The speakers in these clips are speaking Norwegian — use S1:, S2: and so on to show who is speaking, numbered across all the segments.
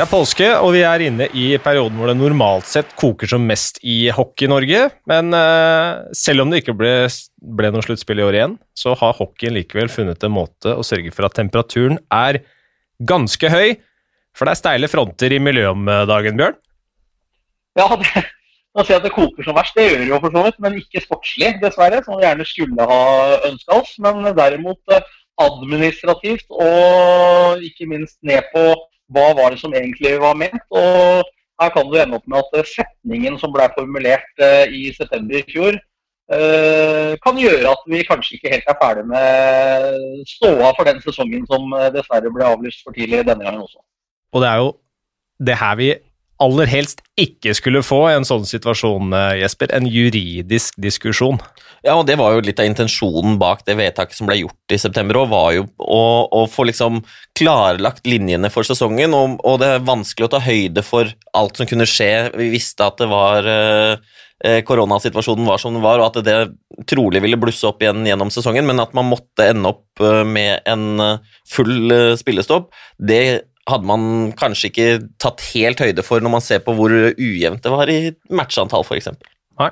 S1: Det er påske, og vi er inne i perioden hvor det normalt sett koker som mest i Hockey-Norge. Men uh, selv om det ikke ble, ble noe sluttspill i år igjen, så har hockeyen likevel funnet en måte å sørge for at temperaturen er ganske høy. For det er steile fronter i miljøet om dagen, Bjørn?
S2: Ja, det, å si at det koker som verst, det gjør det jo for så vidt, men ikke sportslig, dessverre. Som vi gjerne skulle ha ønska oss. Men derimot eh, administrativt og ikke minst ned på hva var det som egentlig var ment. og her kan du ende opp med at setningen som ble formulert eh, i september i fjor, eh, kan gjøre at vi kanskje ikke helt er ferdig med ståa for den sesongen som eh, dessverre ble avlyst for tidlig denne gangen også.
S1: Og det er jo det her vi aller helst ikke skulle få en sånn situasjon, Jesper. En juridisk diskusjon.
S3: Ja, og det var jo litt av intensjonen bak det vedtaket som ble gjort i september òg, var jo å, å, få liksom klarlagt linjene for sesongen, og, og, det er vanskelig å ta høyde for alt som kunne skje. Vi visste at det var eh, eh koronasituasjonen var som den var, og at det trolig ville blusse opp igjen gjennom sesongen, men at man måtte ende opp eh, med en eh, full spillestopp, det hadde man kanskje ikke tatt helt høyde for når man ser på hvor ujevnt det var i matchantall, f.eks.
S1: Nei.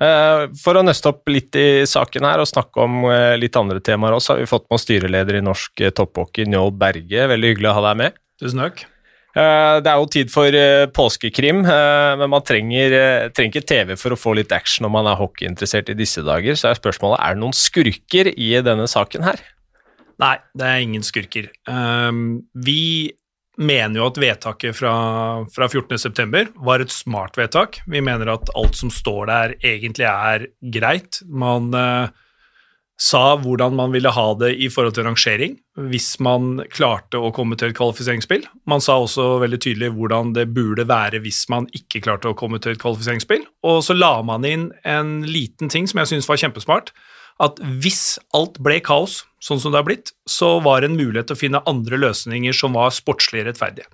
S1: Eh, for å nøste opp litt i saken her og snakke om eh, litt andre temaer også, har vi fått med oss styreleder i norsk eh, topphockey, Njål Berge. Veldig hyggelig å ha deg med.
S4: Tusen takk.
S1: Det er jo tid for påskekrim, men man trenger, trenger ikke TV for å få litt action når man er hockeyinteressert i disse dager. Så er spørsmålet er det noen skurker i denne saken her?
S4: Nei, det er ingen skurker. Um, vi mener jo at vedtaket fra, fra 14.9 var et smart vedtak. Vi mener at alt som står der, egentlig er greit. Man uh, sa hvordan man ville ha det i forhold til rangering hvis man klarte å komme til et kvalifiseringsspill. Man sa også veldig tydelig hvordan det burde være hvis man ikke klarte å komme til et kvalifiseringsspill. Og så la man inn en liten ting som jeg syns var kjempesmart at hvis alt ble kaos, sånn som det har blitt, så var det en mulighet til å finne andre løsninger som var sportslig rettferdige.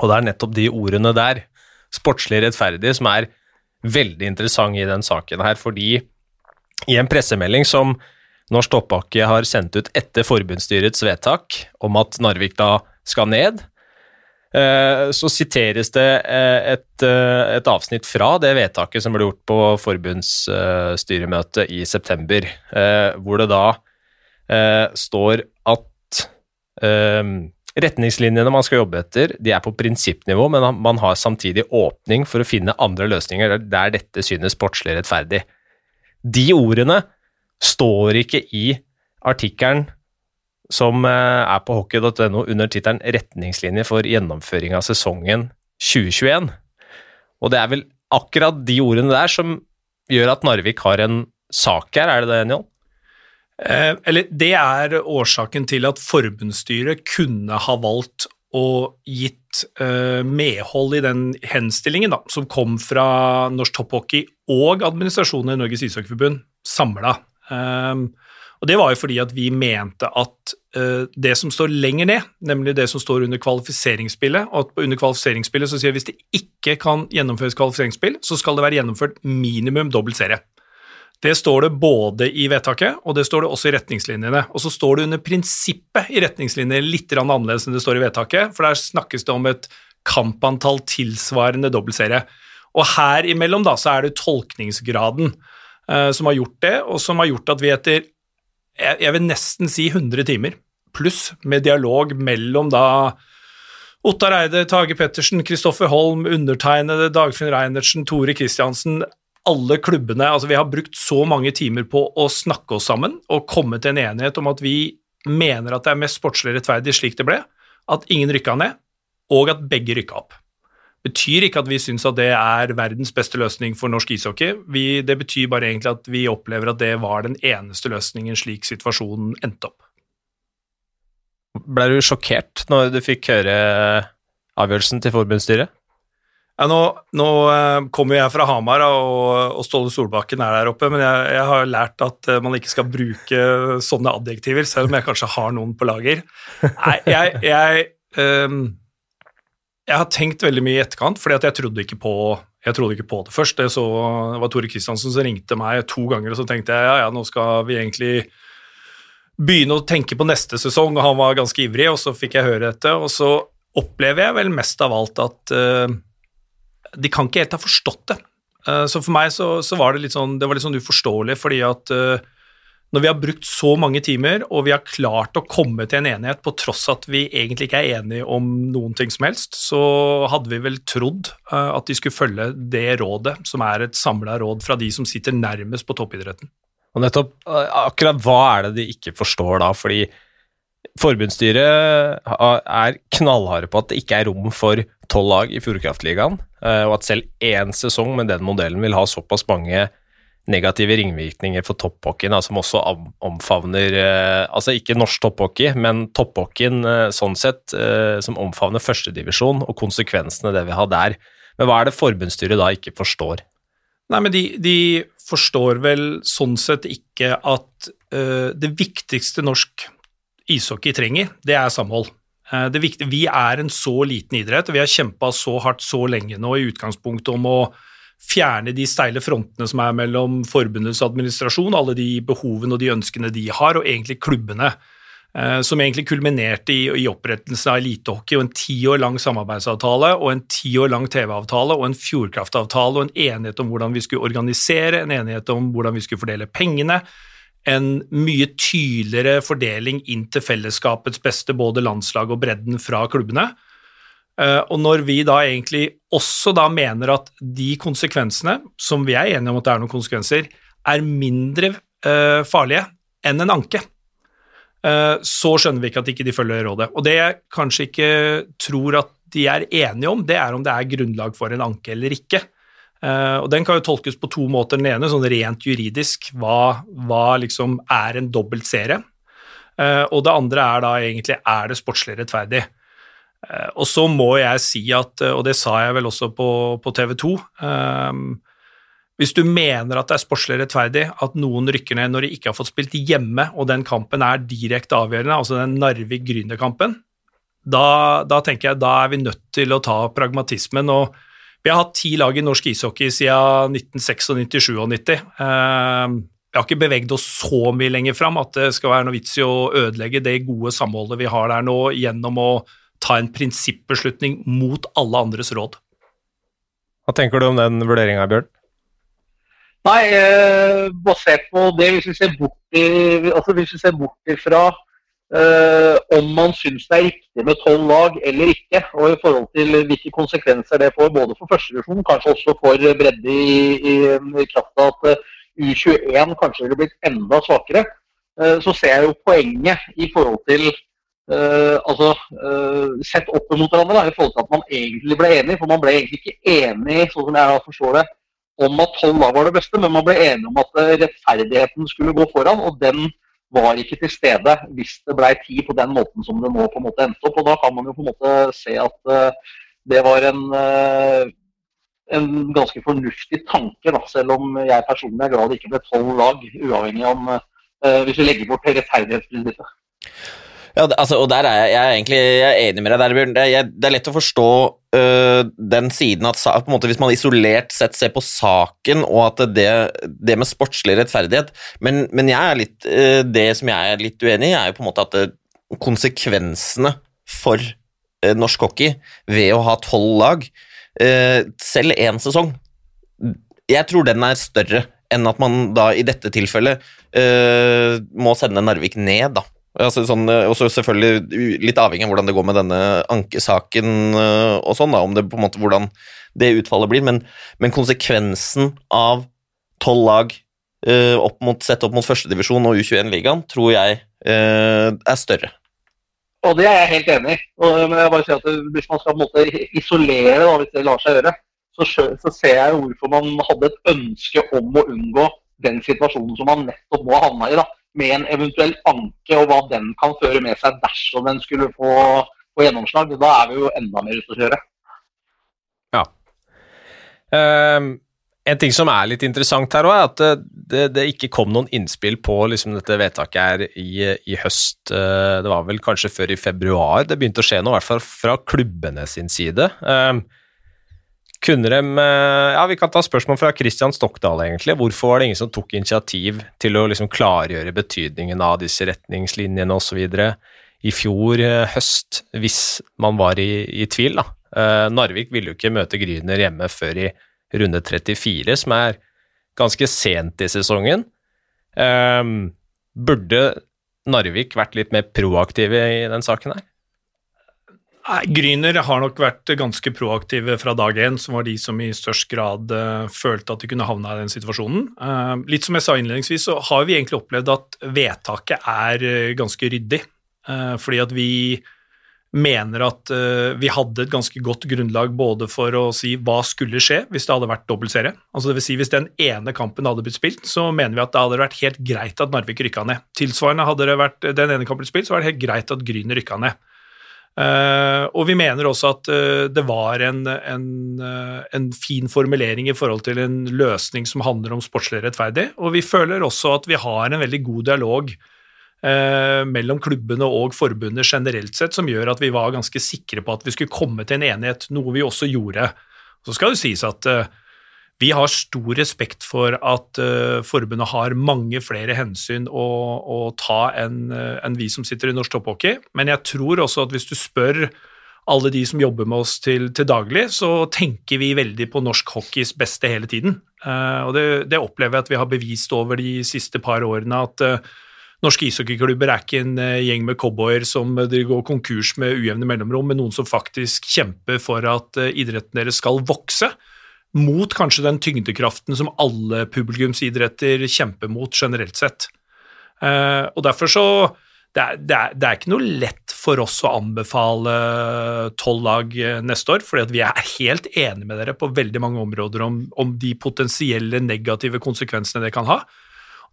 S1: Og det er nettopp de ordene der, sportslig rettferdige, som er veldig interessante i den saken her, fordi i en pressemelding som Norsk Toppbakke har sendt ut etter forbundsstyrets vedtak om at Narvik da skal ned, så siteres det eh, et, eh, et, avsnitt fra det vedtaket som ble gjort på forbundsstyremøtet i september, hvor det da står at retningslinjene man skal jobbe etter, de er på prinsippnivå, men man har samtidig åpning for å finne andre løsninger der dette synes sportslig rettferdig. De ordene står ikke i artikkelen som eh, er på hockey.no under tittelen 'Retningslinjer for gjennomføring av sesongen 2021'. Og det er vel akkurat de ordene der som gjør at Narvik har en sak her, er det det, Njål?
S4: Eh, eller det er årsaken til at forbundsstyret kunne ha valgt og gitt eh, medhold i den henstillingen da, som kom fra Norsk Topphockey og administrasjonen i Norges ishockeyforbund samla. Eh, og Det var jo fordi at vi mente at uh, det som står lenger ned, nemlig det som står under kvalifiseringsspillet, og at under kvalifiseringsspillet så sier vi hvis det ikke kan gjennomføres kvalifiseringsspill, så skal det være gjennomført minimum dobbelt serie. Det står det både i vedtaket, og det står det også i retningslinjene. Og så står det under prinsippet i retningslinjene litt annerledes enn det står i vedtaket, for der snakkes det om et kampantall tilsvarende dobbeltserie. Og her imellom da, så er det tolkningsgraden uh, som har gjort det, og som har gjort at vi etter jeg, jeg vil nesten si 100 timer, pluss med dialog mellom da Ottar Eide, Tage Pettersen, Kristoffer Holm, undertegnede, Dagfinn Reinertsen, Tore Kristiansen alle klubbene. Altså Vi har brukt så mange timer på å snakke oss sammen og komme til en enighet om at vi mener at det er mest sportslig rettferdig slik det ble, at ingen rykka ned, og at begge rykka opp betyr ikke at vi syns at det er verdens beste løsning for norsk ishockey. Vi, det betyr bare egentlig at vi opplever at det var den eneste løsningen slik situasjonen endte opp.
S1: Ble du sjokkert når du fikk høre avgjørelsen til forbundsstyret?
S4: Ja, nå, nå eh, kommer jeg fra Hamar, og, og Ståle Solbakken er der oppe, men jeg, jeg, har lært at eh, man ikke skal bruke sånne adjektiver, selv om jeg kanskje har noen på lager. Nei, jeg, jeg um, jeg har tenkt veldig mye i etterkant, fordi jeg trodde ikke på, trodde ikke på det først. Det, så, det var Tore Kristiansen som ringte meg to ganger, og så tenkte jeg ja, ja, nå skal vi egentlig begynne å tenke på neste sesong, og han var ganske ivrig, og så fikk jeg høre dette, og så opplever jeg vel mest av alt at uh, de kan ikke helt ha forstått det. Uh, så for meg så, så, var det litt sånn, det var litt sånn uforståelig, fordi at uh, når vi har brukt så mange timer, og vi har klart å komme til en enighet på tross at vi egentlig ikke er enige om noen ting som helst, så hadde vi vel trodd at de skulle følge det rådet, som er et samla råd fra de som sitter nærmest på toppidretten.
S1: Og nettopp, akkurat hva er det de ikke forstår da? Fordi Forbundsstyret er knallharde på at det ikke er rom for tolv lag i Fjordkraftligaen, eh, og at selv én sesong med den modellen vil ha såpass mange negative ringvirkninger for topphockeyen, som også omfavner eh, Altså ikke norsk topphockey, men topphockeyen eh, sånn sett, som omfavner førstedivisjon, og konsekvensene det vil ha der. Men hva er det forbundsstyret da ikke forstår?
S4: Nei, men de, de forstår vel sånn sett ikke at uh, det viktigste norsk ishockey trenger, det er samhold. Uh, det viktige, vi er en så liten idrett, og vi har kjempa så hardt så lenge nå i utgangspunktet om å fjerne de steile frontene som er mellom forbundets administrasjon, alle de behovene og de ønskene de har, og egentlig klubbene. Eh, som egentlig kulminerte i, opprettelsen av elitehockey og en ti år lang samarbeidsavtale og en ti år lang TV-avtale og en Fjordkraftavtale og en enighet om hvordan vi skulle organisere, en enighet om hvordan vi skulle fordele pengene, en mye tydeligere fordeling inn til fellesskapets beste, både landslag og bredden fra klubbene. Eh, og når vi da egentlig også da mener at de konsekvensene, som vi er enige om at det er noen konsekvenser, er mindre uh, farlige enn en anke, Eh, så skjønner vi ikke at ikke de følger rådet. Og det jeg kanskje ikke tror at de er enige om, det er om det er grunnlag for en anke eller ikke. Eh, og Den kan jo tolkes på to måter. Den ene sånn rent juridisk, hva, hva liksom er en dobbelt serie? Eh, og det andre er da egentlig er det sportslig rettferdig? Og så må jeg si at, og det sa jeg vel også på, på TV 2 hvis du mener at det er sportslig rettferdig at noen rykker ned når de ikke har fått spilt hjemme, og den kampen er direkte avgjørende, altså den Narvik-Grüner-kampen, da, da, tenker jeg da er vi nødt til å ta pragmatismen. og Vi har hatt ti lag i norsk ishockey siden 1996-97. Eh, vi har ikke beveget oss så mye lenger fram at det skal være noe vits i å ødelegge det gode samholdet vi har der nå, gjennom å ta en prinsippbeslutning mot alle andres råd.
S1: Hva tenker du om den vurderinga, Bjørn?
S2: Nei, eh, basert på det, hvis vi ser bort, i, altså hvis vi ser bort ifra eh, om man syns det er riktig med tolv lag eller ikke, og i forhold til hvilke konsekvenser det får både for førstedivisjon, kanskje også for bredde i, i, i kraft av at eh, U21 kanskje ville blitt enda svakere, eh, så ser jeg jo poenget i forhold til Uh, altså, uh, sett opp mot hverandre da, i forhold til at man egentlig ble enig. For man ble egentlig ikke enig, sånn som jeg forstår det, om at tolv lag var det beste, men man ble enig om at eh, rettferdigheten skulle gå foran. Og den var ikke til stede hvis det ble ti på den måten som det nå på en måte endte opp. Og da kan man jo på en måte se at uh, det var en, en ganske fornuftig tanke, da, selv om jeg personlig er glad det ikke ble tolv lag, uavhengig om hvis vi legger bort rettferdighetsprinsippet.
S3: Ja, altså, og der er jeg, jeg er egentlig jeg er enig med deg der, Bjørn. Det, det, er lett å forstå øh, den siden at på en måte, hvis man isolert sett ser på saken og at det, det med sportslig rettferdighet Men, men jeg litt, øh, det som jeg er litt uenig i, er jo på en måte at det, øh, konsekvensene for øh, norsk hockey ved å ha tolv lag, selv én sesong Jeg tror den er større enn at man da i dette tilfellet må sende Narvik ned, da. Altså, sånn, eh, også selvfølgelig litt avhengig av hvordan det går med denne ankesaken eh, og sånn, da, om det på en måte hvordan det utfallet blir, men, men konsekvensen av tolv lag uh, opp mot, sett opp mot førstedivisjon og U21-ligaen tror jeg er større.
S2: Og det er jeg helt enig i. Men jeg bare sier at hvis man skal på en måte isolere, da, hvis det lar seg gjøre, så, så ser jeg hvorfor man hadde et ønske om å unngå den situasjonen som man nettopp nå har havna i. da med en eventuell anke og hva den kan føre med seg dersom den skulle få, få gjennomslag. Da er vi jo enda mer ute å kjøre.
S1: Ja. Um, en ting som er litt interessant her òg, er at det, det, det, ikke kom noen innspill på liksom, dette vedtaket her i, i, høst. Eh, det var vel kanskje før i februar det begynte å skje noe, i hvert fall fra klubbene sin side. Um, kunne de eh, Ja, vi kan ta spørsmål fra Christian Stokdal, egentlig. Hvorfor var det ingen som tok initiativ til å liksom klargjøre betydningen av disse retningslinjene osv. i fjor eh, høst, hvis man var i, i tvil, da? Eh, Narvik ville jo ikke møte Gryner hjemme før i runde 34, som er ganske sent i sesongen. Burde Narvik vært litt mer proaktive i den saken her?
S4: Gryner har nok vært ganske proaktive fra dag én, som var de som i størst grad uh, følte at de kunne havne i den situasjonen. Uh, litt som jeg sa innledningsvis, så har vi egentlig opplevd at vedtaket er uh, ganske ryddig. fordi at vi mener at vi hadde et ganske godt grunnlag både for å si hva skulle skje hvis det hadde vært dobbeltserie. Altså det vil si Hvis den ene kampen hadde blitt spilt, så mener vi at det hadde vært helt greit at Narvik rykka ned. Tilsvarende hadde det vært den ene kampen blitt spilt, så var det helt greit at Gryner rykka ned. Uh, og vi mener også at uh, det var en, en, uh, en, fin formulering i forhold til en løsning som handler om sportslig rettferdig, og vi føler også at vi har en veldig god dialog mellom klubbene og forbundet generelt sett, som gjør at vi var ganske sikre på at vi skulle komme til en enighet, noe vi også gjorde. Så skal det sies at vi har stor respekt for at uh, forbundet har mange flere hensyn å, å ta enn uh, en vi som sitter i norsk topphockey, men jeg tror også at hvis du spør alle de som jobber med oss til, til daglig, så tenker vi veldig på norsk hockeys beste hele tiden. Uh, og det, det, opplever jeg at vi har bevist over de siste par årene, at norske ishockeyklubber er ikke en gjeng med cowboyer som går konkurs med ujevne mellomrom, men noen som faktisk kjemper for at idretten deres skal vokse mot kanskje den tyngdekraften som alle publikumsidretter kjemper mot generelt sett. Uh, og derfor så det er, det, er, det er, ikke noe lett for oss å anbefale tolv lag eh, neste år, fordi vi er helt enige med dere på veldig mange områder om, om de potensielle negative konsekvensene det kan ha.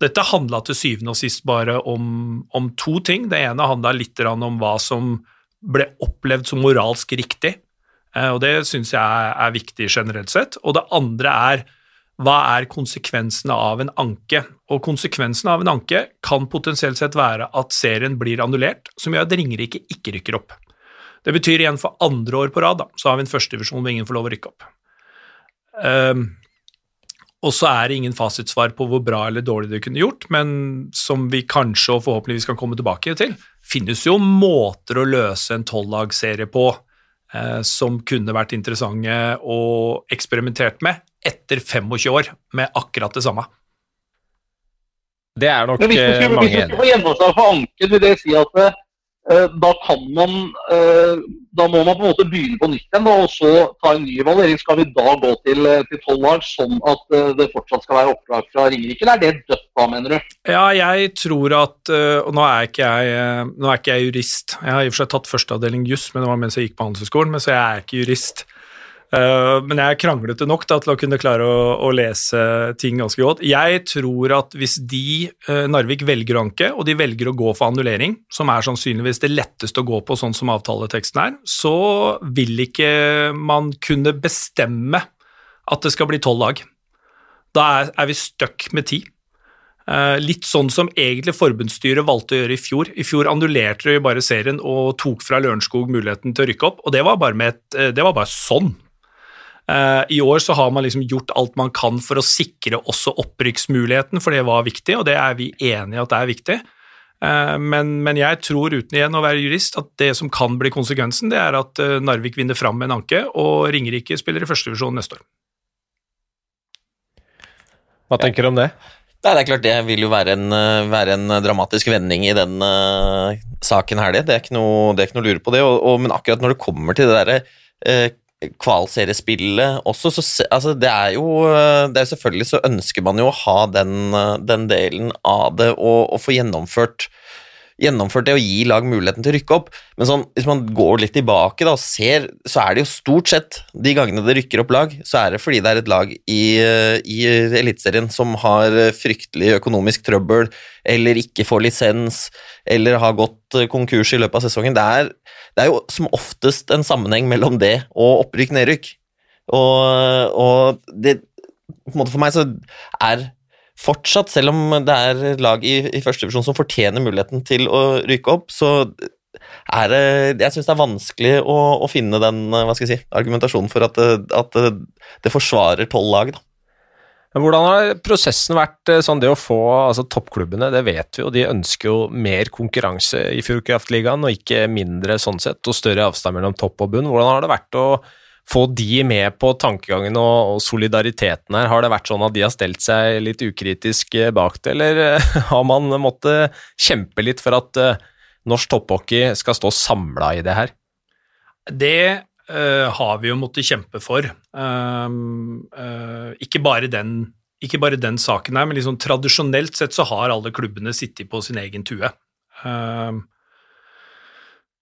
S4: Dette handla til syvende og sist bare om, om to ting. Det ene handla litt om hva som ble opplevd som moralsk riktig og Det syns jeg er viktig generelt sett. Og det andre er hva er konsekvensene av en anke? Og konsekvensene av en anke kan potensielt sett være at serien blir annullert, som gjør at Ringerike ikke rykker opp. Det betyr igjen for andre år på rad, da, så har vi en førstedivisjon hvor ingen får lov å rykke opp. Um, og så er det ingen fasitsvar på hvor bra eller dårlig det kunne gjort, men som vi kanskje og forhåpentligvis kan komme tilbake til, finnes jo måter å løse en tolvlagsserie på Eh, som kunne vært interessante å eksperimentert med etter 25 år med akkurat det samme.
S1: Det er nok mange
S2: Hvis vi skal få gjennomslag for anken, vil det si at eh, Eh, da kan man eh, Da må man på en måte begynne på nytt igjen og så ta en ny evaluering. Skal vi da gå til, tolv 12 lag, sånn at det fortsatt skal være oppdrag fra Ringerike, eller er det dødt da, mener du?
S4: Ja, jeg tror at Og nå er ikke jeg, nå er ikke jeg jurist. Jeg har i og for seg tatt førsteavdeling juss, men det var mens jeg gikk på Handelshøyskolen, men så jeg er ikke jurist. Uh, men jeg er kranglete nok da, til å kunne klare å, å, lese ting ganske godt. Jeg tror at hvis de, uh, Narvik, velger å anke, og de velger å gå for annullering, som er sannsynligvis det letteste å gå på sånn som avtaleteksten er, så vil ikke man kunne bestemme at det skal bli tolv lag. Da er, er vi stuck med ti. Uh, litt sånn som egentlig forbundsstyret valgte å gjøre i fjor. I fjor annullerte de bare serien og tok fra Lørenskog muligheten til å rykke opp, og det var bare, et, det var bare sånn. Uh, I år så har man liksom gjort alt man kan for å sikre også opprykksmuligheten, for det var viktig, og det er vi enige i at det er viktig. Uh, men, men, jeg tror, uten igjen å være jurist, at det som kan bli konsekvensen, det er at uh, Narvik vinner fram med en anke, og Ringerike spiller i førstevisjon neste år.
S1: Hva tenker du om det?
S3: Nei, det er klart det vil jo være en, være en dramatisk vending i den uh, saken her, det. Det er ikke noe, det er ikke noe å lure på det. Og, og, men akkurat når det kommer til det derre uh, kvalseriespillet også, så altså, det er jo det er Selvfølgelig så ønsker man jo å ha den, den delen av det og, og få gjennomført gjennomført det å gi lag muligheten til å rykke opp. Men sånn, hvis man går litt tilbake da, og ser, så er det jo stort sett de gangene det rykker opp lag, så er det fordi det er et lag i, i Eliteserien som har fryktelig økonomisk trøbbel, eller ikke får lisens, eller har gått konkurs i løpet av sesongen. Det er, det er jo som oftest en sammenheng mellom det og opprykk-nedrykk. Og, og det, på en måte for meg så er fortsatt, selv om det er lag i, i førstedivisjon som fortjener muligheten til å ryke opp, så er det Jeg syns det er vanskelig å, å, finne den hva skal jeg si, argumentasjonen for at, at det forsvarer tolv lag. da.
S1: Hvordan har prosessen vært eh, sånn det å få altså Toppklubbene, det vet vi jo, de ønsker jo mer konkurranse i Fjordkraftligaen, og ikke mindre sånn sett, og større avstand mellom topp og bunn. Hvordan har det vært å få de med på tankegangen og, og solidariteten her? Har det vært sånn at de har stelt seg litt ukritisk eh, bak det, eller eh, har man måttet kjempe litt for at norsk topphockey skal stå samla i det her?
S4: Det uh, har vi jo måttet kjempe for. Uh, ikke, bare den, ikke, bare den, saken her, men liksom tradisjonelt sett så har alle klubbene sittet på sin egen tue. Um,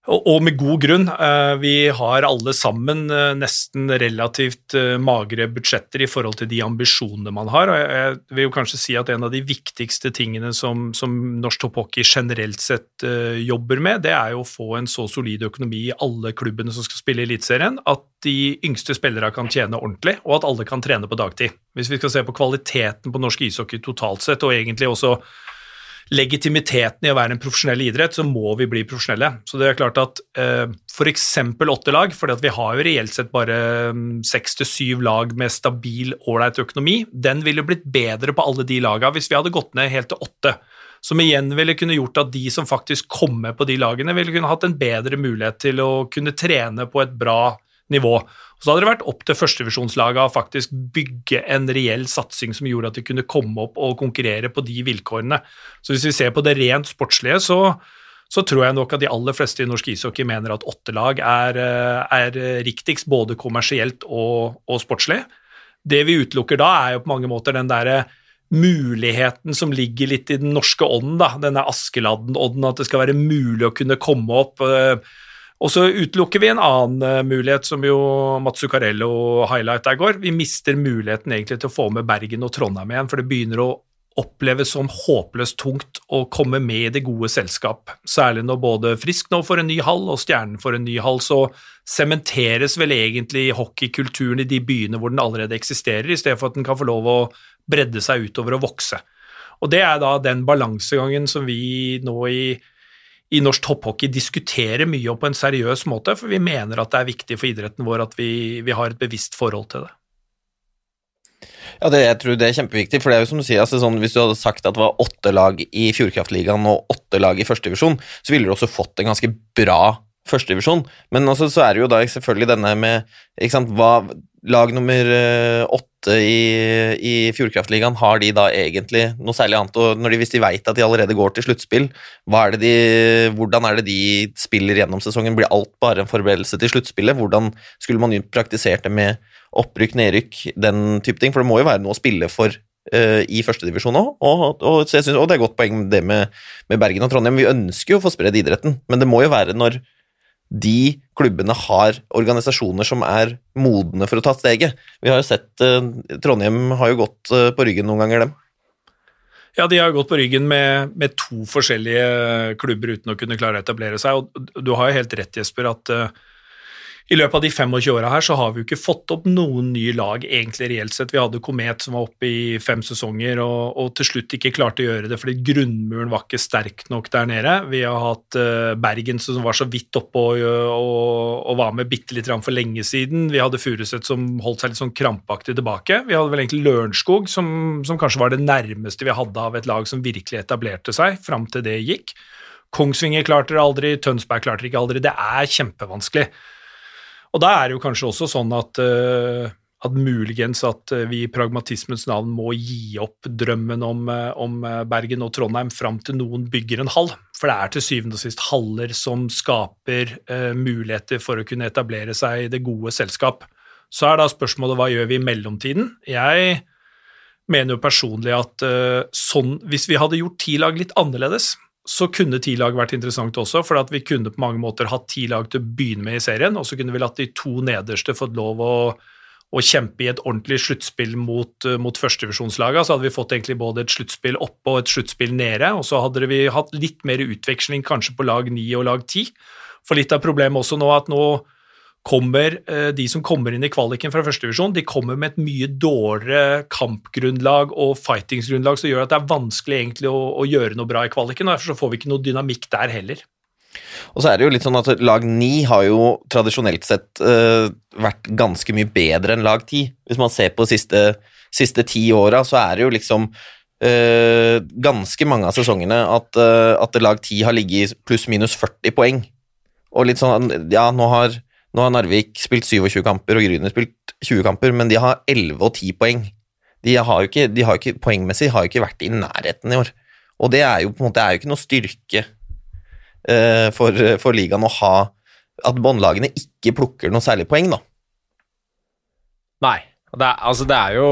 S4: og, med god grunn. Eh, vi har alle sammen eh, nesten relativt eh, magre budsjetter i forhold til de ambisjonene man har. og Jeg vil jo kanskje si at en av de viktigste tingene som, som norsk topphockey generelt sett jobber med, det er jo å få en så solid økonomi i alle klubbene som skal spille i Eliteserien, at de yngste spillerne kan tjene ordentlig, og at alle kan trene på dagtid. Hvis vi skal se på kvaliteten på norsk ishockey totalt sett, og egentlig også legitimiteten i å være en profesjonell idrett, så må vi bli profesjonelle. Så det er klart at eh, f.eks. åtte lag, for vi har jo reelt sett bare mm, seks til syv lag med stabil, ålreit økonomi, den ville blitt bedre på alle de lagene hvis vi hadde gått ned helt til åtte. Som igjen ville kunne gjort at de som faktisk kommer på de lagene, ville kunne hatt en bedre mulighet til å kunne trene på et bra nivå. Og så hadde det vært opp til førstevisjonslaget å faktisk bygge en reell satsing som gjorde at de kunne komme opp og konkurrere på de vilkårene. Så hvis vi ser på det rent sportslige, så, så tror jeg nok at de aller fleste i norsk ishockey mener at åtte lag er, eh, er riktigst, både kommersielt og, og, sportslig. Det vi utelukker da, er jo på mange måter den derre muligheten som ligger litt i den norske ånden, da, denne Askeladden-ånden, at det skal være mulig å kunne komme opp. Og så utelukker vi en annen uh, mulighet, som jo Mats Zuccarello highlighta i går. Vi mister muligheten egentlig til å få med Bergen og Trondheim igjen, for det begynner å oppleves som håpløst tungt å komme med i det gode selskap. Særlig når både Frisk nå får en ny hall og Stjernen får en ny hall, så sementeres vel egentlig hockeykulturen i de byene hvor den allerede eksisterer, i stedet for at den kan få lov å bredde seg utover og vokse. Og Det er da den balansegangen som vi nå i i norsk topphockey diskuterer mye og på en seriøs måte, for vi mener at det er viktig for idretten vår at vi, vi har et bevisst forhold til det.
S3: Ja, det, jeg tror det er kjempeviktig, for det er jo som du sier, altså sånn, hvis du hadde sagt at det var åtte lag i Fjordkraftligaen og åtte lag i førstedivisjon, så ville du også fått en ganske bra førstedivisjon. Men også, så er det jo da selvfølgelig denne med ikke sant, hva, Lag nummer eh, åtte i, i Fjordkraftligaen, har de da egentlig noe særlig annet og de, Hvis de veit at de allerede går til sluttspill, hvordan er det de spiller gjennom sesongen? Blir alt bare en forberedelse til sluttspillet? Hvordan skulle man praktisert det med opprykk, nedrykk, den type ting? For det må jo være noe å spille for uh, i førstedivisjon òg, og, og, og, det er godt poeng det med, med Bergen og Trondheim. Vi ønsker jo å få spredd idretten, men det må jo være når de klubbene har organisasjoner som er modne for å ta steget. Vi har jo sett eh, Trondheim har jo gått eh, på ryggen noen ganger, dem.
S4: Ja, de har gått på ryggen med, med, to forskjellige klubber uten å kunne klare å etablere seg. og Du har jo helt rett, Jesper, at uh, i løpet av de 25 åra her så har vi jo ikke fått opp noen nye lag, egentlig reelt sett. Vi hadde Komet som var oppe i fem sesonger og, og, til slutt ikke klarte å gjøre det fordi grunnmuren var ikke sterk nok der nede. Vi har hatt uh, Bergen som var så vidt oppe og, og, og var med bitte litt for lenge siden. Vi hadde Furuset som holdt seg litt sånn krampaktig tilbake. Vi hadde vel egentlig Lørenskog som, som kanskje var det nærmeste vi hadde av et lag som virkelig etablerte seg, fram til det gikk. Kongsvinger klarte det aldri, Tønsberg klarte det ikke aldri. Det er kjempevanskelig. Og da er det jo kanskje også sånn at, uh, at muligens at eh, vi i pragmatismens navn må gi opp drømmen om, uh, om, Bergen og Trondheim fram til noen bygger en hall. For det er til syvende og sist haller som skaper uh, muligheter for å kunne etablere seg i det gode selskap. Så er da spørsmålet hva gjør vi i mellomtiden? Jeg mener jo personlig at sånn, hvis vi hadde gjort ti lag litt annerledes, så kunne ti lag vært interessant også, for vi kunne på mange måter hatt ti lag til å begynne med i serien, og så kunne vi latt de to nederste fått lov å, å kjempe i et ordentlig sluttspill mot, uh, mot førstedivisjonslaga. Så hadde vi fått egentlig både et sluttspill oppe og et sluttspill nede, og så hadde vi hatt litt mer utveksling kanskje på lag ni og lag ti. For litt av problemet også nå at nå kommer eh, de som kommer inn i kvaliken fra førstedivisjon, de kommer med et mye dårligere kampgrunnlag og fightingsgrunnlag som gjør at det er vanskelig egentlig å, å gjøre noe bra i kvaliken. og Derfor så får vi ikke noe dynamikk der heller.
S3: Og så er det jo litt sånn at lag 9 har jo tradisjonelt sett uh, vært ganske mye bedre enn lag 10. Hvis man ser på de siste, siste ti åra, så er det jo liksom uh, ganske mange av sesongene at, uh, at lag 10 har ligget pluss-minus 40 poeng. Og litt sånn Ja, nå har, nå har Narvik spilt 27 kamper og Gryner spilt 20 kamper, men de har 11 og 10 poeng. De har jo ikke, har ikke poengmessig har jo ikke vært i nærheten i år. Og det er jo på en måte ikke noe styrke uh, for, for, ligaen å ha At båndlagene ikke plukker noe særlig poeng, da.
S1: Nei. Det er, altså, det er jo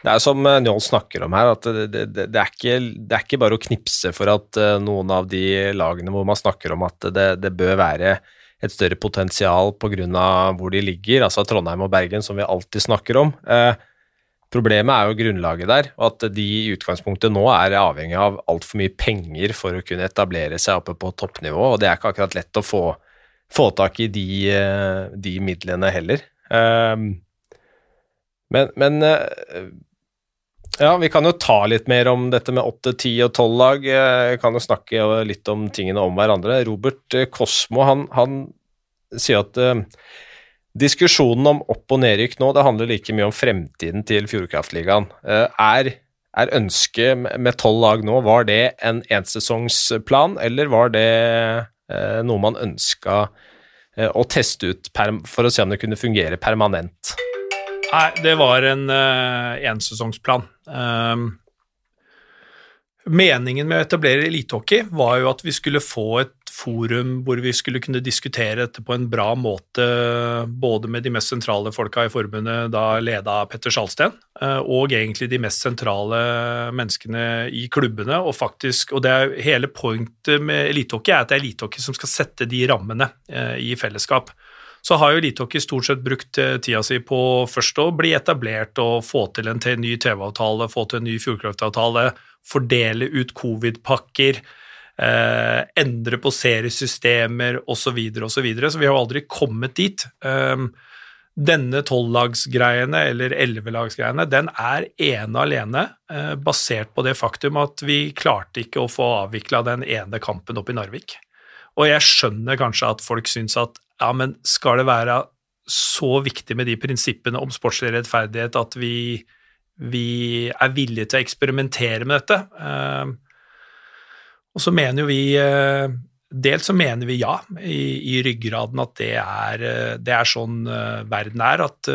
S1: det er som Njål snakker om her, at det, det, det, er ikke, det, er ikke, bare å knipse for at uh, noen av de lagene hvor man snakker om at det, bør være et større potensial pga. hvor de ligger, altså Trondheim og Bergen, som vi alltid snakker om. Eh, Problemet er jo grunnlaget der, og at de i utgangspunktet nå er avhengig av altfor mye penger for å kunne etablere seg oppe på toppnivå, og det er ikke akkurat lett å få, få tak i de, eh, de, midlene heller. Eh, men, men, eh, ja, vi kan jo ta litt mer om dette med 8, 10 og 12 lag. Vi kan jo snakke litt om tingene om hverandre. Robert Kosmo han, han sier at eh, Diskusjonen om opp- og nedrykk nå det handler like mye om fremtiden til Fjordkraftligaen. Eh, er, er ønsket med tolv lag nå, var det en ensesongsplan, eller var det eh, noe man ønska eh, å teste ut for å se om det kunne fungere permanent?
S4: Nei, det var en uh, ensesongsplan. Um, Meningen med å etablere elitehockey var jo at vi skulle få et forum hvor vi skulle kunne diskutere dette på en bra måte, både med de mest sentrale folka i forbundet, da leda Petter Sjalsten, eh, og egentlig de mest sentrale menneskene i klubbene. Og faktisk, og det er hele pointet med elitehockey er at det er elitehockey som skal sette de rammene eh, i fellesskap så har jo elitehockey stort sett brukt eh, tida si på først å bli etablert og få til en ny TV-avtale, få til en ny Fjordkraftavtale, fordele ut covid-pakker, eh, endre på seriesystemer osv. Så, videre, og så, videre. så vi har jo aldri kommet dit. Um, denne tolvlagsgreiene eller ellevelagsgreiene, den er ene alene eh, basert på det faktum at vi klarte ikke å få avvikla den ene kampen oppe i Narvik. Og jeg skjønner kanskje at folk syns at ja, men skal det være så viktig med de prinsippene om sportslig rettferdighet at vi vi er villige til å eksperimentere med dette. Eh, og så mener jo vi eh, Dels så mener vi ja, i, i ryggraden at det er, eh, det er, sånn verden er, at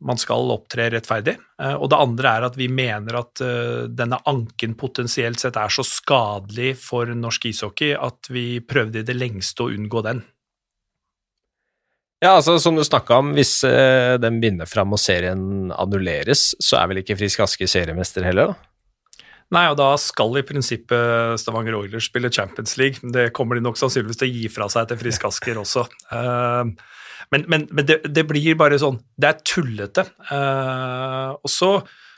S4: man skal opptre rettferdig. Og det andre er at vi mener at denne anken potensielt sett er så skadelig for norsk ishockey at vi prøvde i det lengste å unngå den.
S1: Ja, altså Som du snakka om, hvis eh, den vinner fram og serien annulleres, så er vel ikke Frisk Aske seriemester heller, da?
S4: Nei, og da skal i prinsippet Stavanger Oilers spille Champions League. men Det kommer de nok sannsynligvis til å gi fra seg til Frisk Asker også. Uh, men, men, men det, det, blir bare sånn Det er tullete. Uh, og så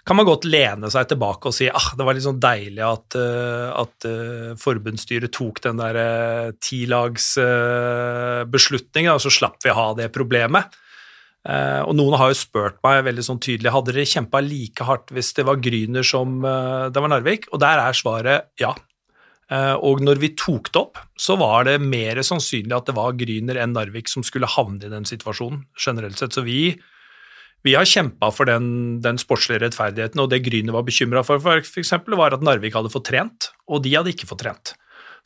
S4: kan man godt lene seg tilbake og si ah, det var litt sånn deilig at, uh, at uh, forbundsstyret tok den der uh, tilagsbeslutningen, og så slapp vi ha det problemet. og noen har jo spurt meg veldig sånn tydelig hadde dere kjempa like hardt hvis det var Gryner som det var Narvik, og der er svaret ja. og når vi tok det opp, så var det mer sannsynlig at det var Gryner enn Narvik som skulle havne i den situasjonen, generelt sett. Så vi vi har kjempa for den, den, sportslige rettferdigheten, og det Gryne var bekymra for, for eksempel, var at Narvik hadde fått trent, og de hadde ikke fått trent.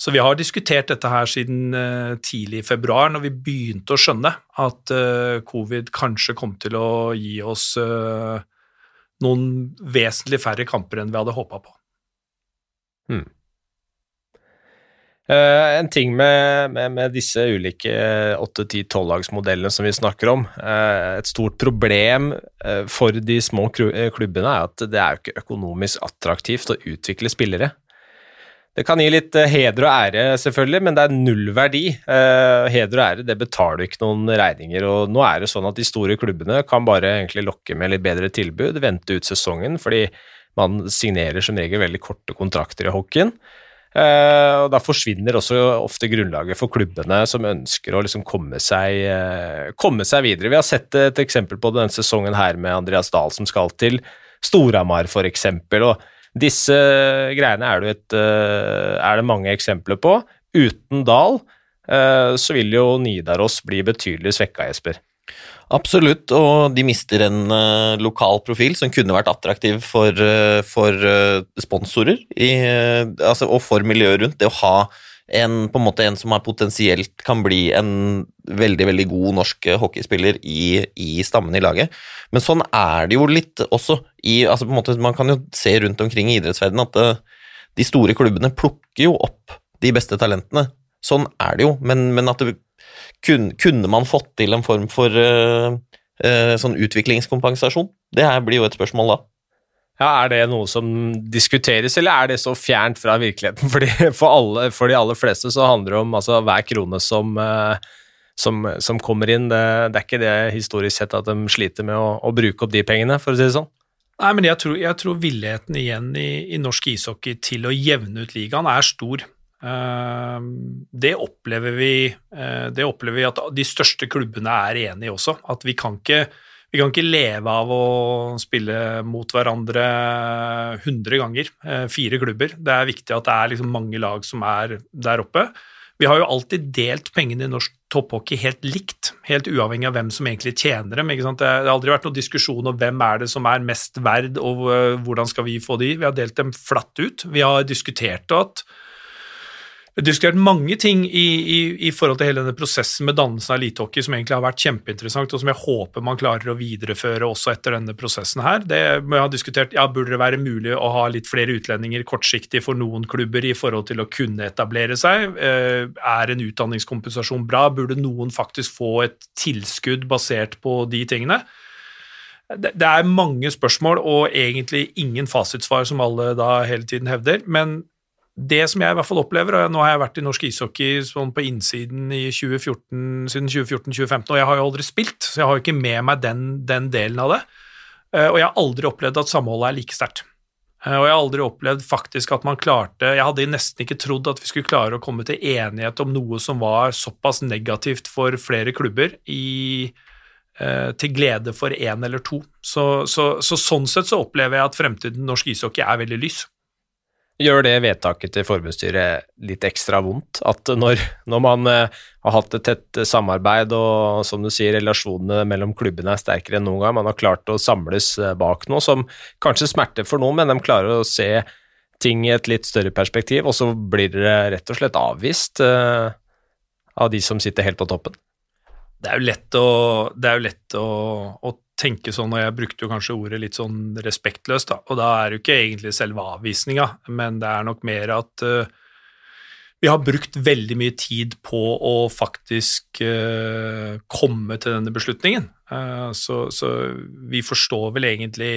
S4: Så vi har diskutert dette her siden uh, tidlig i februar, når vi begynte å skjønne at uh, covid kanskje kom til å gi oss uh, noen vesentlig færre kamper enn vi hadde håpa på. Hmm.
S1: Uh, en ting med, med, med disse ulike 8-10-12-lagsmodellene som vi snakker om. Uh, et stort problem uh, for de små klubbene er at det er jo ikke økonomisk attraktivt å utvikle spillere. Det kan gi litt heder og ære, selvfølgelig, men det er null verdi. heder og ære det betaler ikke noen regninger. og Nå er det sånn at de store klubbene kan bare egentlig lokke med litt bedre tilbud, vente ut sesongen, fordi man signerer som regel veldig korte kontrakter i hockeyen. Uh, og Da forsvinner også ofte grunnlaget for klubbene som ønsker å liksom komme, seg, uh, komme seg videre. Vi har sett et eksempel på denne sesongen her med Andreas Dahl som skal til Storhamar f.eks. Disse greiene er det, et, uh, er det, mange eksempler på. Uten Dahl eh, så vil jo Nidaros bli betydelig svekka, Jesper.
S3: Absolutt, og de mister en uh, lokal profil som kunne vært attraktiv for, uh, for uh, sponsorer i, altså, og for miljøet rundt. Det å ha en, på en, måte, en som potensielt kan bli en veldig veldig god norsk hockeyspiller i, i stammen i laget. Men sånn er det jo litt også i altså måte, Man kan jo se rundt omkring i idrettsverdenen at de store klubbene plukker jo opp de beste talentene. Sånn er det jo, men, men at det kunne, kunne, man fått til en form for uh, uh, sånn utviklingskompensasjon? Det her blir jo et spørsmål da.
S1: Ja, Er det noe som diskuteres, eller er det så fjernt fra virkeligheten? Fordi for, alle, for de aller fleste så handler det om altså, hver krone som, uh, som, som, kommer inn. Det, det, er ikke det historisk sett at de sliter med å, å, bruke opp de pengene, for å si det sånn.
S4: Nei, men jeg tror, jeg tror villigheten igjen i, i norsk ishockey til å jevne ut ligaen er stor. Ehm, det opplever, vi, eh, det opplever vi at de største klubbene er enige i også. At vi kan, ikke, vi kan ikke leve av å spille mot hverandre 100 ganger, eh, fire klubber. Det er viktig at det er liksom mange lag som er der oppe. Vi har jo alltid delt pengene i norsk topphockey helt likt, helt uavhengig av hvem som egentlig tjener dem. Det har aldri vært noen diskusjon om hvem er det som er mest verd, og eh, hvordan skal vi få de. Vi har delt dem flatt ut. Vi har diskutert at diskutert mange ting i, i, i, forhold til hele denne prosessen med dannelsen av elitehockey som egentlig har vært kjempeinteressant, og som jeg håper man klarer å videreføre også etter denne prosessen her. Det må jeg ha diskutert, ja, Burde det være mulig å ha litt flere utlendinger kortsiktig for noen klubber i forhold til å kunne etablere seg? Eh, er en utdanningskompensasjon bra? Burde noen faktisk få et tilskudd basert på de tingene? Det er mange spørsmål og egentlig ingen fasitsvar, som alle da hele tiden hevder. Men det som jeg i hvert fall opplever, og nå har jeg vært i norsk ishockey sånn på innsiden i 2014, siden 2014-2015, og jeg har jo aldri spilt, så jeg har jo ikke med meg den, den, delen av det. Eh, og jeg har aldri opplevd at samholdet er like sterkt. Eh, og jeg har aldri opplevd faktisk at man klarte Jeg hadde nesten ikke trodd at vi skulle klare å komme til enighet om noe som var såpass negativt for flere klubber, i, eh, til glede for én eller to. Så, så, så, sånn sett så opplever jeg at fremtiden norsk ishockey er veldig lys.
S1: Gjør det vedtaket til forbundsstyret litt ekstra vondt? At når, når man uh, har hatt et tett samarbeid og som du sier, relasjonene mellom klubbene er sterkere enn noen gang, man har klart å samles uh, bak noe som kanskje smerter for noen, men de klarer å se ting i et litt større perspektiv, og så blir det rett og slett avvist uh, av de som sitter helt på toppen?
S4: Det er jo lett å, jo lett å, å tenke sånn, og jeg brukte jo kanskje ordet litt sånn respektløst, da, og da er det jo ikke egentlig selve avvisninga, men det er nok mer at uh, vi har brukt veldig mye tid på å faktisk uh, komme til denne beslutningen. Uh, så, så, vi forstår vel egentlig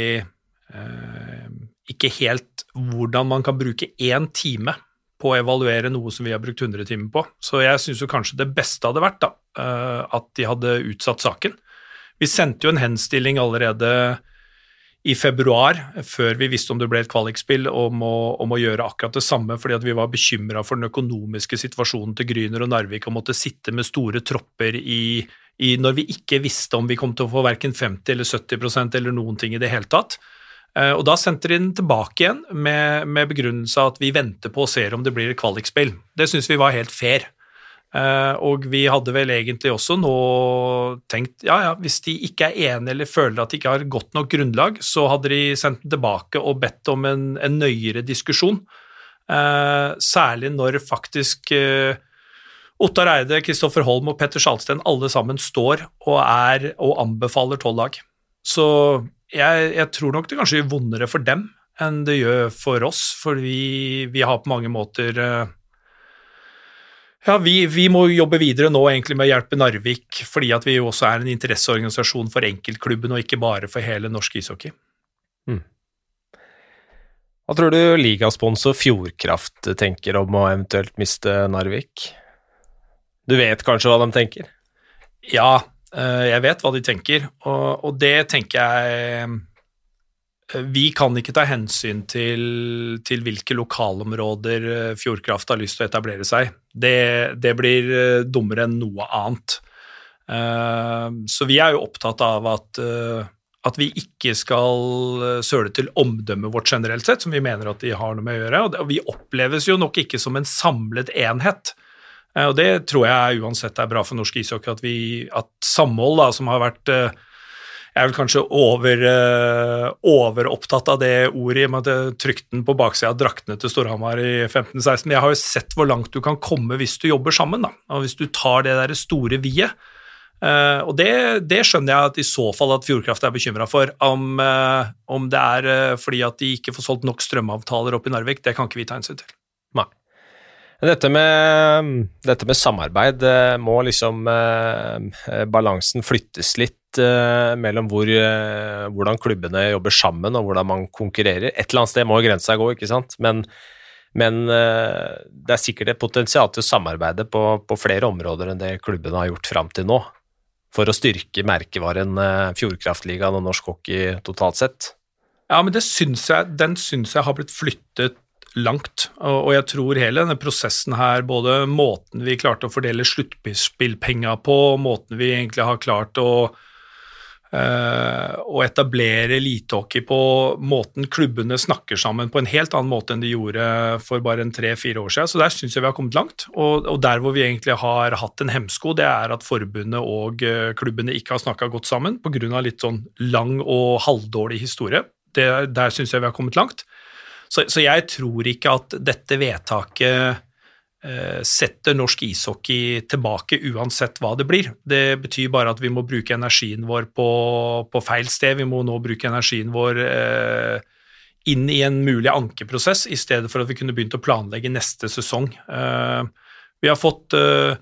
S4: ikke helt hvordan man kan bruke én time på å evaluere noe som vi har brukt 100 timer på. Så jeg syns jo kanskje det beste hadde vært da, at de hadde utsatt saken. Vi sendte jo en henstilling allerede i februar, før vi visste om det ble et kvalikspill, om å, om å gjøre akkurat det samme, fordi vi var bekymra for den økonomiske situasjonen til Gryner og Narvik og måtte sitte med store tropper i, i, når vi ikke visste om vi kom til å få verken 50 eller 70% eller noen ting i det hele tatt. Eh, og Da sendte de den tilbake igjen med, med begrunnelse at vi venter på og ser om det blir et kvalikspill. Det syns vi var helt fair. Uh, og vi hadde vel egentlig også nå tenkt ja, ja, hvis de ikke er enige eller føler at de ikke har godt nok grunnlag, så hadde de sendt den tilbake og bedt om en, en nøyere diskusjon. Eh, særlig når faktisk eh, Ottar Eide, Kristoffer Holm og Petter Sjalsten alle sammen står og er og anbefaler tolv lag. Så jeg, jeg, tror nok det kanskje gjør vondere for dem enn det gjør for oss, for vi, vi har på mange måter ja, vi, vi, må jobbe videre nå egentlig med å hjelpe Narvik, fordi at vi også er en interesseorganisasjon for enkeltklubben og ikke bare for hele norsk ishockey. Mm.
S1: Hva tror du ligasponsor Fjordkraft tenker om å eventuelt miste Narvik? Du vet kanskje hva de tenker?
S4: Ja, eh, jeg vet hva de tenker, og, og det tenker jeg vi kan ikke ta hensyn til, til, hvilke lokalområder eh, Fjordkraft har lyst til å etablere seg. Det, det blir eh, dummere enn noe annet. Eh, så vi er jo opptatt av at, at vi ikke skal søle til omdømmet vårt generelt sett, som vi mener at de har noe med å gjøre. Og vi oppleves jo nok ikke som en samlet enhet. Og det tror jeg uansett er bra for norsk ishockey, at, vi, at samhold, da, som har vært Jeg er vel kanskje over, eh, overopptatt av det ordet, i og med at jeg trykte den på baksida av draktene til Storhamar i 15-16. Men jeg har jo sett hvor langt du kan komme hvis du jobber sammen, da. Og hvis du tar det der store vi-et. Uh, og det, det, skjønner jeg at i så fall at Fjordkraft er bekymra for. Om, uh, om, det er uh, fordi at de ikke får solgt nok strømavtaler opp i Narvik, det kan ikke vi ta hensyn til.
S1: Nei. Dette med, dette med samarbeid må liksom Balansen flyttes litt mellom hvor, hvordan klubbene jobber sammen og hvordan man konkurrerer. Et eller annet sted må grensa gå, ikke sant. Men, men det er sikkert et potensial til å samarbeide på, på flere områder enn det klubbene har gjort fram til nå for å styrke merkevaren Fjordkraftligaen og norsk hockey totalt sett?
S4: Ja, men syns jeg, den syns jeg har blitt flyttet langt. Og, jeg tror hele denne prosessen her, både måten vi klarte å fordele sluttspillpenga på, måten vi egentlig har klart å å etablere elitehockey på måten klubbene snakker sammen på en helt annen måte enn de gjorde for bare en tre-fire år siden. Så der syns jeg vi har kommet langt. Og, og, der hvor vi egentlig har hatt en hemsko, det er at forbundet og eh, klubbene ikke har snakka godt sammen pga. litt sånn lang og halvdårlig historie. Det, der syns jeg vi har kommet langt. Så, så jeg tror ikke at dette vedtaket Eh, setter norsk ishockey tilbake uansett hva det blir. Det betyr bare at vi må bruke energien vår på, på feil sted. Vi må nå bruke energien vår eh, inn i en mulig ankeprosess, i stedet for at vi kunne begynt å planlegge neste sesong. Eh, vi har fått eh,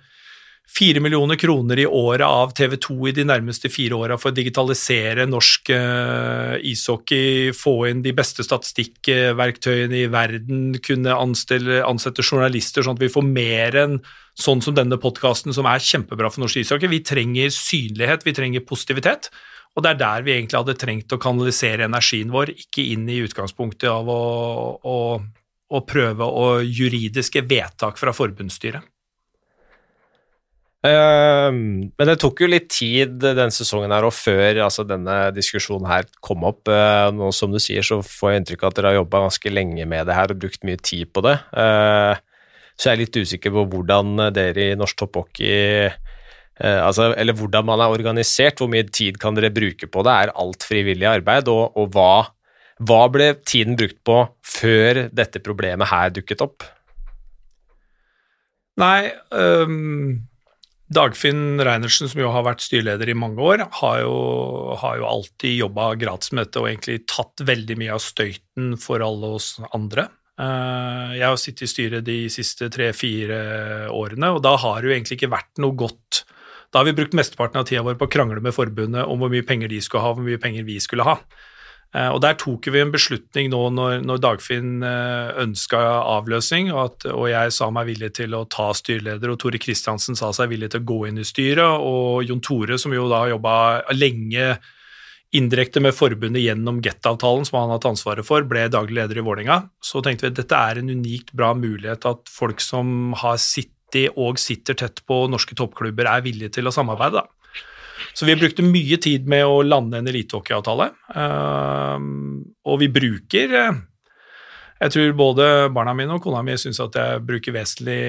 S4: Fire millioner kroner i året av TV 2 i de nærmeste fire åra for å digitalisere norsk uh, ishockey, få inn de beste statistikkverktøyene i verden, kunne anstelle, ansette journalister sånn at vi får mer enn sånn som denne podkasten, som er kjempebra for norsk ishockey. Vi trenger synlighet, vi trenger positivitet. Og det er der vi egentlig hadde trengt å kanalisere energien vår, ikke inn i utgangspunktet av å, å, å prøve å juridiske vedtak fra forbundsstyret.
S1: Uh, men det tok jo litt tid denne sesongen her og før altså denne diskusjonen her kom opp. Uh, nå som du sier, så får jeg inntrykk av at dere har jobba ganske lenge med det her og brukt mye tid på det. Uh, så jeg er litt usikker på hvordan dere i Norsk Topphockey altså, Eller hvordan man er organisert, hvor mye tid kan dere bruke på det? Er alt frivillig arbeid? Og, og hva, hva ble tiden brukt på før dette problemet her dukket opp?
S4: Nei Dagfinn Reinertsen, som jo har vært styreleder i mange år, har jo, har jo alltid jobba gratis med dette og egentlig tatt veldig mye av støyten for alle oss andre. Eh, jeg har sittet i styret de siste tre-fire årene, og da har det jo egentlig ikke vært noe godt Da har vi brukt mesteparten av tida vår på å krangle med forbundet om hvor mye penger de skulle ha, hvor mye penger vi skulle ha. Eh, og Der tok vi en beslutning nå når, når Dagfinn eh, ønska avløsning, og, at, og, jeg sa meg villig til å ta styreleder, og Tore Kristiansen sa seg villig til å gå inn i styret, og Jon Tore, som jo da har jobba lenge indirekte med forbundet gjennom Get-avtalen, som han har hatt ansvaret for, ble daglig leder i Vålerenga. Så tenkte vi at dette er en unikt bra mulighet at folk som har sittet og sitter tett på norske toppklubber, er villige til å samarbeide. da. Så vi brukte mye tid med å lande en elitehockeyavtale. Ehm, og vi bruker eh, Jeg tror både barna mine og kona mi syns at jeg bruker vesentlig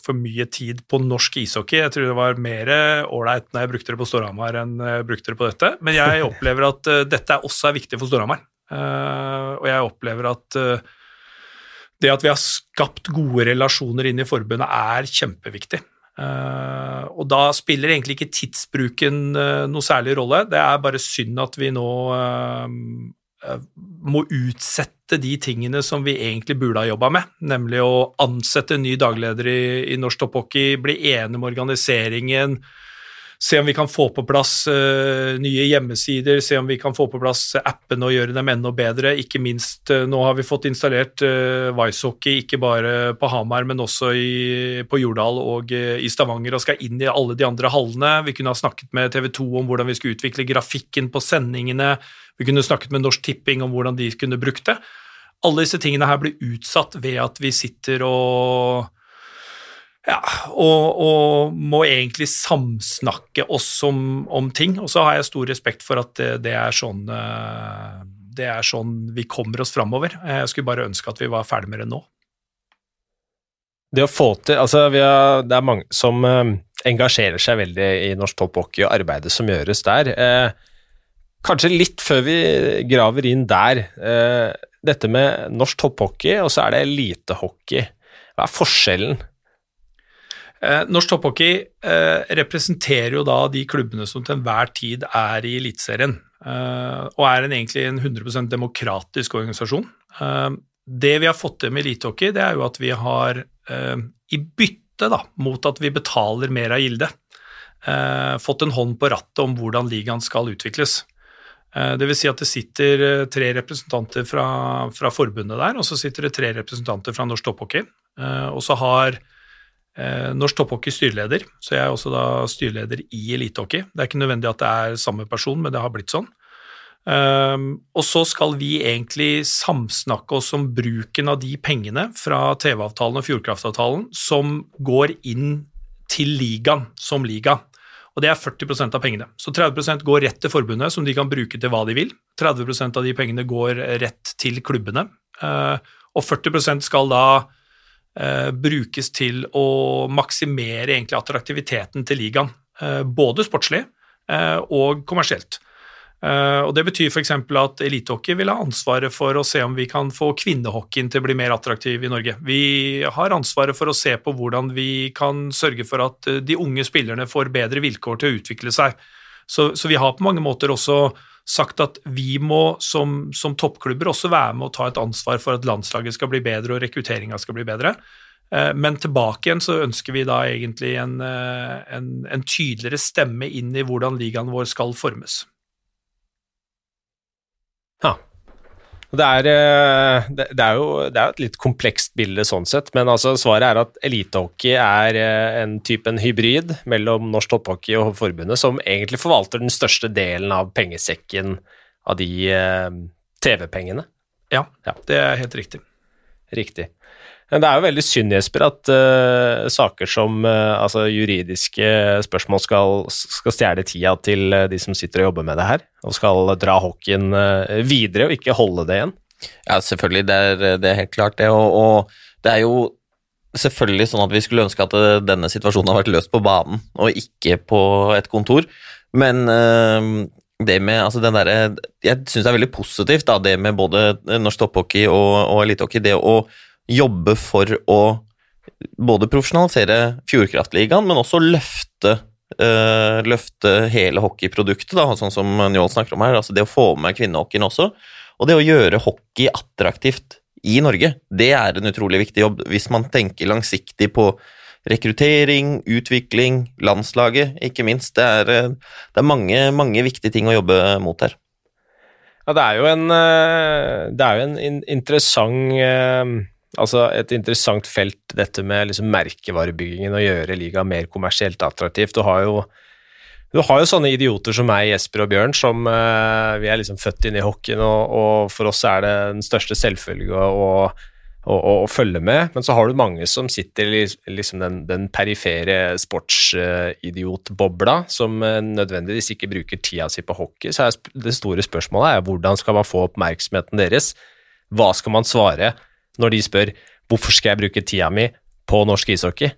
S4: for mye tid på norsk ishockey. Jeg tror det var mer ålreit når jeg brukte det på Storhamar enn jeg brukte det på dette. Men jeg opplever at eh, dette også er viktig for Storhamar. Eh, og jeg opplever at det at vi har skapt gode relasjoner inn i forbundet, er kjempeviktig. Uh, og da spiller egentlig ikke tidsbruken uh, noe særlig rolle. Det er bare synd at vi nå uh, må utsette de tingene som vi egentlig burde ha jobba med, nemlig å ansette en ny dagleder i, i norsk topphockey, bli enig med organiseringen, se om vi kan få på plass uh, nye hjemmesider, se om vi kan få på plass appene og gjøre dem enda bedre. Ikke minst uh, nå har vi fått installert uh, Vicehockey ikke bare på Hamar, men også i, på Jordal og i Stavanger, og skal inn i alle de andre hallene. Vi kunne ha snakket med TV 2 om hvordan vi skulle utvikle grafikken på sendingene. Vi kunne snakket med Norsk Tipping om hvordan de kunne brukt det. Alle disse tingene her blir utsatt ved at vi sitter og ja, og, og, må egentlig samsnakke oss om, om, ting. Og så har jeg stor respekt for at det, det, er sånn, eh, det er sånn vi kommer oss framover. Jeg skulle bare ønske at vi var ferdig med det nå.
S1: Det å få til Altså, har, det er mange som uh, engasjerer seg veldig i norsk topphockey og arbeidet som gjøres der. Uh, kanskje litt før vi graver inn der. Dette med norsk topphockey, og så er det elitehockey. Hva er forskjellen?
S4: Norsk topphockey representerer jo da de klubbene som til enhver tid er i Eliteserien, og er en, egentlig en 100% demokratisk organisasjon. det vi har fått til med elitehockey, det er jo at vi har Eh, i bytte da, mot at vi betaler mer av gilde, eh, fått en hånd på rattet om hvordan ligaen skal utvikles. Eh, det vil si at det sitter tre representanter fra, fra, forbundet der, og så sitter det tre representanter fra Norsk Topphockey. Og så har Norsk Topphockey styreleder, så jeg er også da styreleder i elitehockey. Det er ikke nødvendig at det er samme person, men det har blitt sånn. Um, og så skal vi egentlig samsnakke oss om bruken av de pengene fra TV-avtalen og Fjordkraftavtalen som går inn til ligaen som liga. Og det er 40% av pengene. Så 30% går rett til forbundet, som de kan bruke til hva de vil. 30% av de pengene går rett til klubbene. Uh, og 40 skal da brukes til å maksimere egentlig attraktiviteten til ligaen. Uh, både sportslig og kommersielt. Og Det betyr f.eks. at elitehockey vil ha ansvaret for å se om vi kan få kvinnehockeyen til å bli mer attraktiv i Norge. Vi har ansvaret for å se på hvordan vi kan sørge for at eh, de unge spillerne får bedre vilkår til å utvikle seg. Så, så vi har på mange måter også sagt at vi må som, som, toppklubber også være med og ta et ansvar for at landslaget skal bli bedre og rekrutteringa skal bli bedre. Uh, men tilbake igjen så ønsker vi da egentlig en, uh, en, en tydeligere stemme inn i hvordan ligaen vår skal formes.
S1: Ja. Det er, eh, det er, jo det er et litt komplekst bilde sånn sett, men altså svaret er at elitehockey er eh, en type en hybrid mellom norsk topphockey og forbundet, som egentlig forvalter den største delen av pengesekken av de eh, TV-pengene.
S4: Ja, ja, det er helt riktig.
S1: Riktig. Men det er jo veldig synd, Jesper, at uh, saker som uh, altså juridiske spørsmål skal, skal stjele tida til uh, de som sitter og jobber med det her, og skal dra hockeyen videre og ikke holde det igjen.
S3: Ja, selvfølgelig, det er, det er helt klart det. Og, og, det er jo selvfølgelig sånn at vi skulle ønske at denne situasjonen har vært løst på banen, og ikke på et kontor. Men det med altså den der, Jeg syns det er veldig positivt, da, det med både norsk topphockey og, og elitehockey. Det å jobbe for å både profesjonalisere Fjordkraftligaen, men også løfte, uh, løfte hele hockeyproduktet, da, sånn som Njål snakker om her. altså Det å få med kvinnehockeyen også. Og det å gjøre hockey attraktivt i Norge, det er en utrolig viktig jobb. Hvis man tenker langsiktig på rekruttering, utvikling, landslaget, ikke minst. Det er, eh, det er mange, mange viktige ting å jobbe mot her.
S1: Ja, det er jo en, eh, det er jo en interessant Altså et interessant felt, dette med liksom merkevarebyggingen og gjøre liga mer kommersielt attraktivt. Du har jo, du har jo sånne idioter som meg, Jesper og Bjørn, som uh, vi er liksom født inn i hockeyen, og, og, for oss er det den største selvfølge å, å, å, følge med. Men så har du mange som sitter i liksom den, den perifere sportsidiotbobla, som uh, nødvendigvis ikke bruker tida si på hockey. Så det store spørsmålet er hvordan skal man få oppmerksomheten deres? Hva skal man svare? Når de spør hvorfor skal jeg bruke tida mi på norsk ishockey?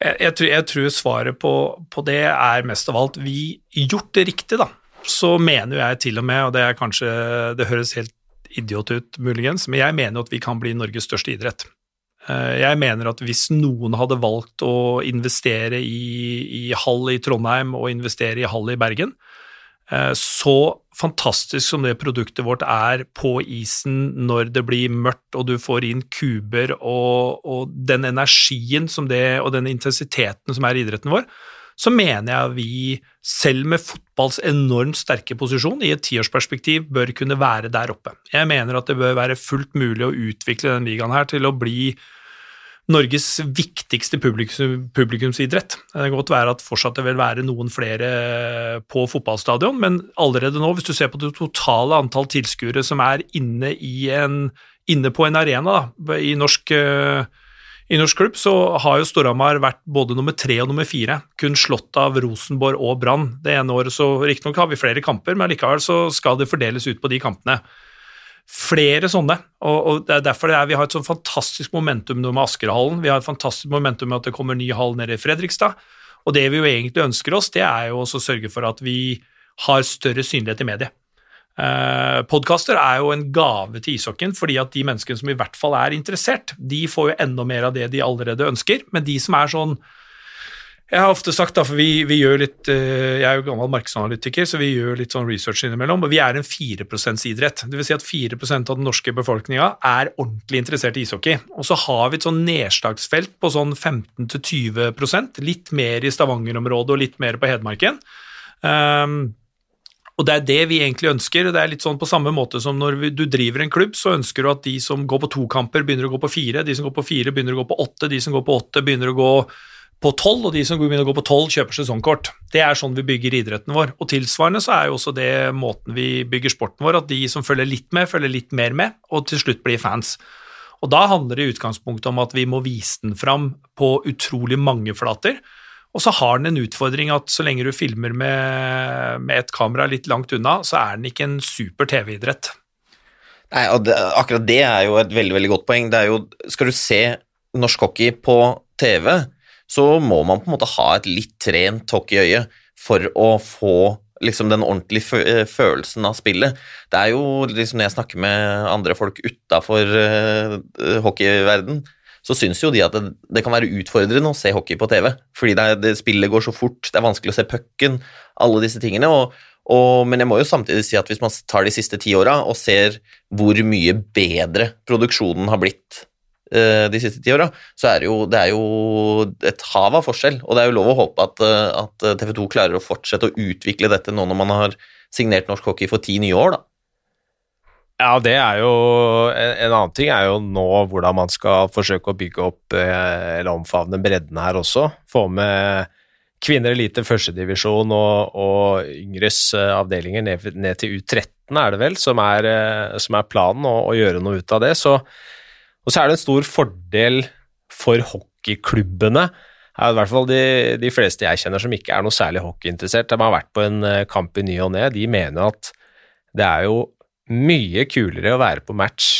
S4: Jeg, jeg, tror, jeg tror, svaret på, på, det er mest av alt vi gjort det riktig, da. Så mener jeg til og med, og det er kanskje Det høres helt idiot ut, muligens, men jeg mener at vi kan bli Norges største idrett. Eh, jeg mener at hvis noen hadde valgt å investere i, i Hall i Trondheim og investere i Hall i Bergen, så fantastisk som det produktet vårt er på isen når det blir mørkt og du får inn kuber og, og den energien det, og den intensiteten som er i idretten vår, så mener jeg vi, selv med fotballs enormt sterke posisjon, i et tiårsperspektiv bør kunne være der oppe. Jeg mener at det bør være fullt mulig å utvikle denne ligaen her til å bli Norges viktigste publikum, publikumsidrett. Det kan godt være at fortsatt det vil være noen flere på fotballstadion, men allerede nå, hvis du ser på det totale antall tilskuere som er inne, en, inne, på en arena da, i, norsk, i norsk klubb, så har jo Storhamar vært både nummer tre og nummer fire, kun slått av Rosenborg og Brann. Det ene året så riktignok har vi flere kamper, men likevel så skal det fordeles ut på de kampene. Flere sånne, og, og det er derfor det er, vi har et sånn fantastisk momentum nå med Askerhallen. Vi har et fantastisk momentum med at det kommer ny hall nede i Fredrikstad. Og det vi jo egentlig ønsker oss, det er jo å sørge for at vi har større synlighet i mediet. Eh, Podkaster er jo en gave til ishockeyen, fordi at de menneskene som i hvert fall er interessert, de får jo enda mer av det de allerede ønsker. Men de som er sånn Jeg har ofte sagt, da, for vi, vi gjør litt eh, Jeg er jo gammel markedsanalytiker, så vi gjør litt sånn research innimellom. Og vi er en 4 %-idrett. Vil si at 4% av den norske befolkninga er ordentlig interessert i ishockey. Og så har vi et sånn nedslagsfelt på sånn 15-20% litt mer i Stavanger-området og litt mer på Hedmarken. Um, og Det er det vi egentlig ønsker. og det er litt sånn På samme måte som når du driver en klubb, så ønsker du at de som går på to kamper, begynner å gå på fire. De som går på fire, begynner å gå på åtte. De som går på åtte, begynner å gå på tolv. Og de som begynner å gå på tolv, kjøper sesongkort. Det er sånn vi bygger idretten vår. Og tilsvarende så er jo også det måten vi bygger sporten vår, at de som følger litt med, følger litt mer med, og til slutt blir fans. Og da handler det i utgangspunktet om at vi må vise den fram på utrolig mange flater. Og så har den en utfordring at så lenge du filmer med, med et kamera litt langt unna, så er den ikke en super TV-idrett.
S3: Nei, og det, Akkurat det er jo et veldig veldig godt poeng. Det er jo, Skal du se norsk hockey på TV, så må man på en måte ha et litt trent hockeyøye for å få liksom den ordentlige følelsen av spillet. Det er jo liksom når jeg snakker med andre folk utafor uh, hockeyverden, så syns jo de at det, det, kan være utfordrende å se hockey på TV. Fordi det, det spillet går så fort, det er vanskelig å se pucken, alle disse tingene. Og, og, men jeg må jo samtidig si at hvis man tar de siste ti åra og ser hvor mye bedre produksjonen har blitt de siste ti åra, så er det, jo, det er jo et hav av forskjell. Og det er jo lov å håpe at, uh, at TV 2 klarer å fortsette å utvikle dette nå når man har signert norsk hockey for ti nye år, da.
S1: Ja, det er jo En, en annen ting er jo nå hvordan man skal forsøke å bygge opp eh, eller omfavne bredden her også. Få med kvinner elite førstedivisjon og, og yngres eh, avdelinger ned, ned, til U13, er det vel, som er, eh, som er planen, å, å, gjøre noe ut av det. Så, og så er det en stor fordel for hockeyklubbene. I hvert fall de, de, fleste jeg kjenner som ikke er noe særlig hockeyinteressert, de har vært på en kamp i ny og ne, de mener at det er jo mye kulere å være på match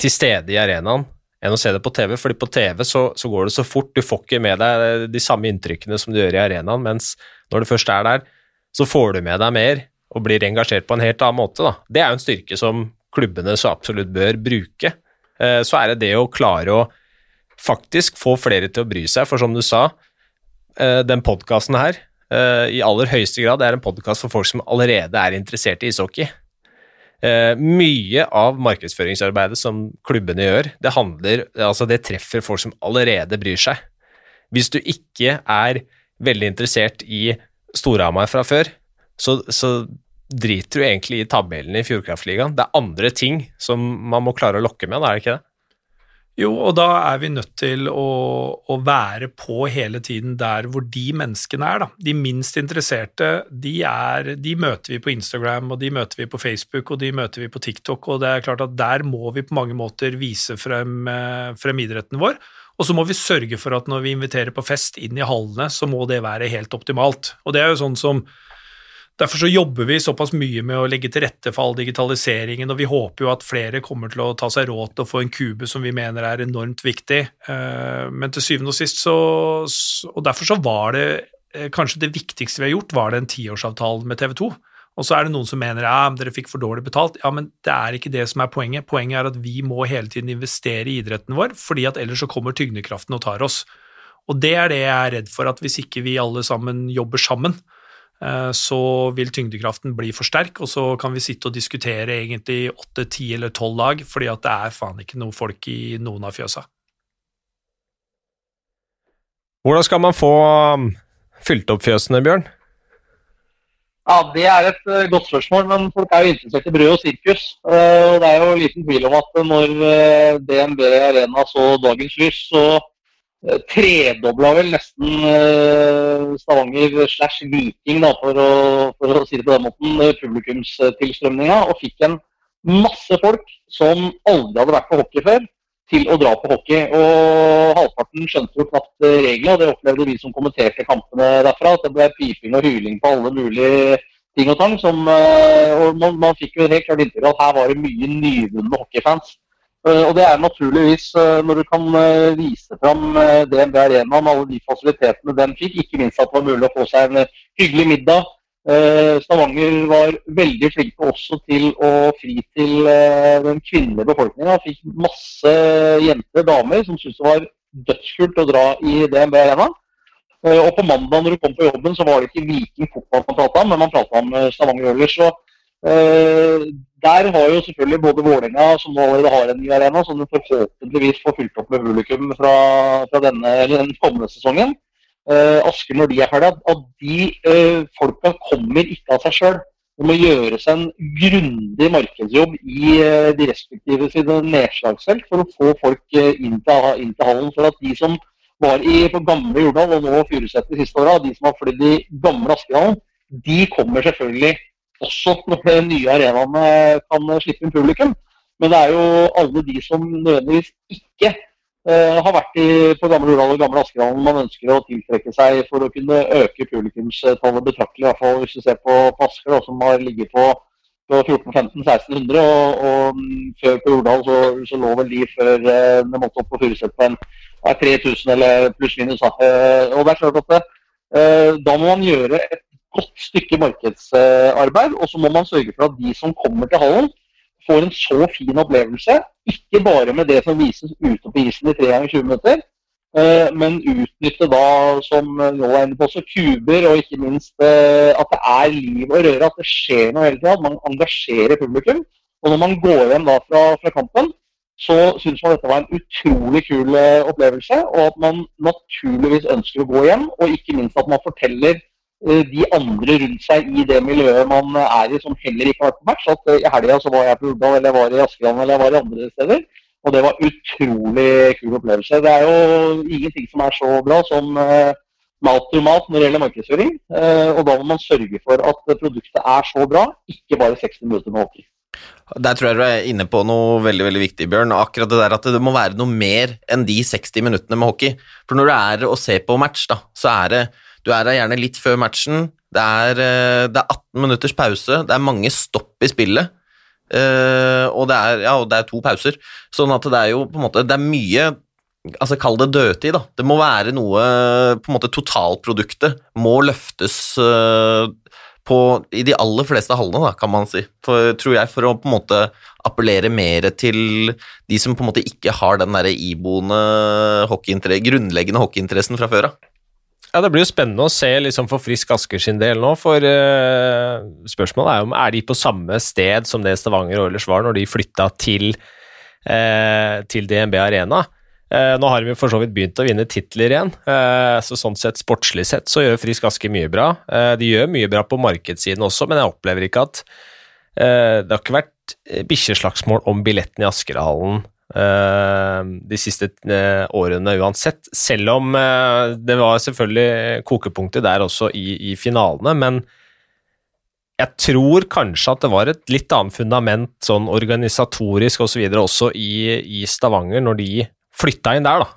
S1: til stede i arenaen enn å se det på TV, fordi på TV så, så, går det så fort, du får ikke med deg de samme inntrykkene som du gjør i arenaen, mens når du først er der, så får du med deg mer og blir engasjert på en helt annen måte. Da. Det er jo en styrke som klubbene så absolutt bør bruke. Eh, så er det det å klare å faktisk få flere til å bry seg, for som du sa, eh, den podkasten her eh, i aller høyeste grad er en podkast for folk som allerede er interessert i ishockey. Mye av markedsføringsarbeidet som klubbene gjør, det handler Altså, det treffer folk som allerede bryr seg. Hvis du ikke er veldig interessert i Storhamar fra før, så, så driter du egentlig i tabellen i Fjordkraftligaen. Det er andre ting som man må klare å lokke med, da, er det ikke det?
S4: Jo, og da er vi nødt til å, å, være på hele tiden der hvor de menneskene er. Da. De minst interesserte, de, er, de, møter vi på Instagram, og de møter vi på Facebook, og de møter vi på TikTok. Og det er klart at der må vi på mange måter vise frem, eh, frem idretten vår. Og så må vi sørge for at når vi inviterer på fest inn i hallene, så må det være helt optimalt. Og det er jo sånn som Derfor så jobber vi såpass mye med å legge til rette for all digitaliseringen, og vi håper jo at flere kommer til å ta seg råd til å få en kube som vi mener er enormt viktig. Eh, men til syvende og sist så Og derfor så var det eh, kanskje det viktigste vi har gjort, var den tiårsavtalen med TV 2. Og så er det noen som mener ja, dere fikk for dårlig betalt. Ja, men det er ikke det som er poenget. Poenget er at vi må hele tiden investere i idretten vår, fordi at ellers så kommer tyngdekraften og tar oss. Og det er det jeg er redd for, at hvis ikke vi alle sammen jobber sammen, så vil tyngdekraften bli for sterk, og så kan vi sitte og diskutere egentlig åtte, ti eller tolv lag, fordi at det er faen ikke noe folk i noen av fjøsa.
S1: Hvordan skal man få um, fylt opp fjøsene, Bjørn?
S2: Ja, Det er et uh, godt spørsmål, men folk er jo interessert i brød og sirkus. Uh, det er jo liten tvil om at når DNB Arena så dagens lys, så Eh, tredobla vel nesten eh, Stavanger slash Viking, da, for å, for å, si det på den måten, eh, publikumstilstrømninga. Og fikk en masse folk som aldri hadde vært på hockey før, til å dra på hockey. Og halvparten skjønte jo knapt reglene, og det opplevde vi som kommenterte kampene derfra. At det ble piping og hyling på alle mulige ting og tang. Som, og man, man fikk jo helt klart inntrykk av at her var det mye nyvunne hockeyfans. Og det er naturligvis når du kan vise fram DNB Arena med alle de fasilitetene den fikk, ikke minst at det var mulig å få seg en hyggelig middag. Stavanger var veldig flinke også til å fri til den kvinnelige befolkninga. Fikk masse jenter, damer, som syntes det var dødskult å dra i DNB Arena. Eh, og på mandag når du kom på jobben, så var det ikke Viking fotball man prata om, men man prata om eh, Stavanger Oilers. Uh, der har jo selvfølgelig både Vålerenga, som nå allerede har en ny arena, som forhåpentligvis får fylt opp med publikum fra, fra denne, den kommende sesongen. Uh, Asker, når de er ferdige, at de uh, folka kommer ikke av seg sjøl. Det må gjøres en grundig markedsjobb i de respektive sine nedslagsfelt for å få folk inn til, inn til hallen. For at de som var i, på gamle Jordal og nå Furuset de siste åra, de som har flydd i gamle Askedalen, de kommer selvfølgelig også når de nye arenaene kan slippe inn publikum. Men det er jo alle de som nødvendigvis ikke eh, har vært i, på gamle Jordal og gamle Askerhallen man ønsker å tiltrekke seg for å kunne øke publikumstallet betraktelig. I hvert fall hvis du ser på, på Asker, som har ligget på, på 1400-1500-1600. Og, og, mm, før på Jordal så, så, lå vel de før eh, det måtte opp på Furuset på en er 3000 eller pluss-minus. Eh, og det er klart at eh, Da må man gjøre et godt stykke markedsarbeid, og så må man sørge for at de som kommer til hallen, får en så fin opplevelse. Ikke bare med det som vises ute på isen i 3 ganger 20 minutter, eh, men utnytte da, som nå er inne på, også kuber, og ikke minst at det er liv og røre, at det skjer noe hele tida. At man engasjerer publikum. Og når man går hjem da fra, fra kampen, så syns man dette var en utrolig kul eh, opplevelse. Og at man naturligvis ønsker å gå hjem, og ikke minst at man forteller eh, de andre rundt seg i det miljøet man er i, som heller ikke har vært på match. At eh, i helga så var jeg på Urdal, eller jeg var i Askeland, eller jeg var i andre steder. Og det var utrolig kul opplevelse. Det er jo ingenting som er så bra som mat to mat når det gjelder markedsføring. Og da må man sørge for at produktet er så bra, ikke bare 60 minutter med hockey.
S3: Der tror jeg du er inne på noe veldig veldig viktig, Bjørn. Akkurat det der at det må være noe mer enn de 60 minuttene med hockey. For når du er og ser på match, da, så er det Du er der gjerne litt før matchen. Det er, eh, det er 18 minutters pause. Det er mange stopp i spillet. Uh, og, det er, ja, og det er to pauser. Sånn at det er jo på en måte Det er mye altså Kall det dødtid, da. Det må være noe på en måte Totalproduktet må løftes uh, på, i de aller fleste hallene, da, kan man si. For, tror jeg, for å på en måte appellere mer til de som på en måte ikke har den der iboende hockeyinteresse, grunnleggende hockeyinteressen fra før av.
S1: Ja, Det blir jo spennende å se liksom for Frisk Asker sin del nå. For uh, spørsmålet er jo om er de på samme sted som det Stavanger Oilers var når de flytta til, uh, til DNB Arena. Uh, nå har de for så vidt begynt å vinne titler igjen, så sånn sett sportslig sett så gjør Frisk Asker mye bra. De gjør mye bra på markedssiden også, men jeg opplever ikke at det har ikke vært bikkjeslagsmål om billetten i Askerhallen de siste årene uansett, selv om det var selvfølgelig kokepunktet der også i, i finalene, men jeg tror kanskje at det var et litt annet fundament sånn organisatorisk osv. Så også i, i Stavanger, når de flytta inn der, da.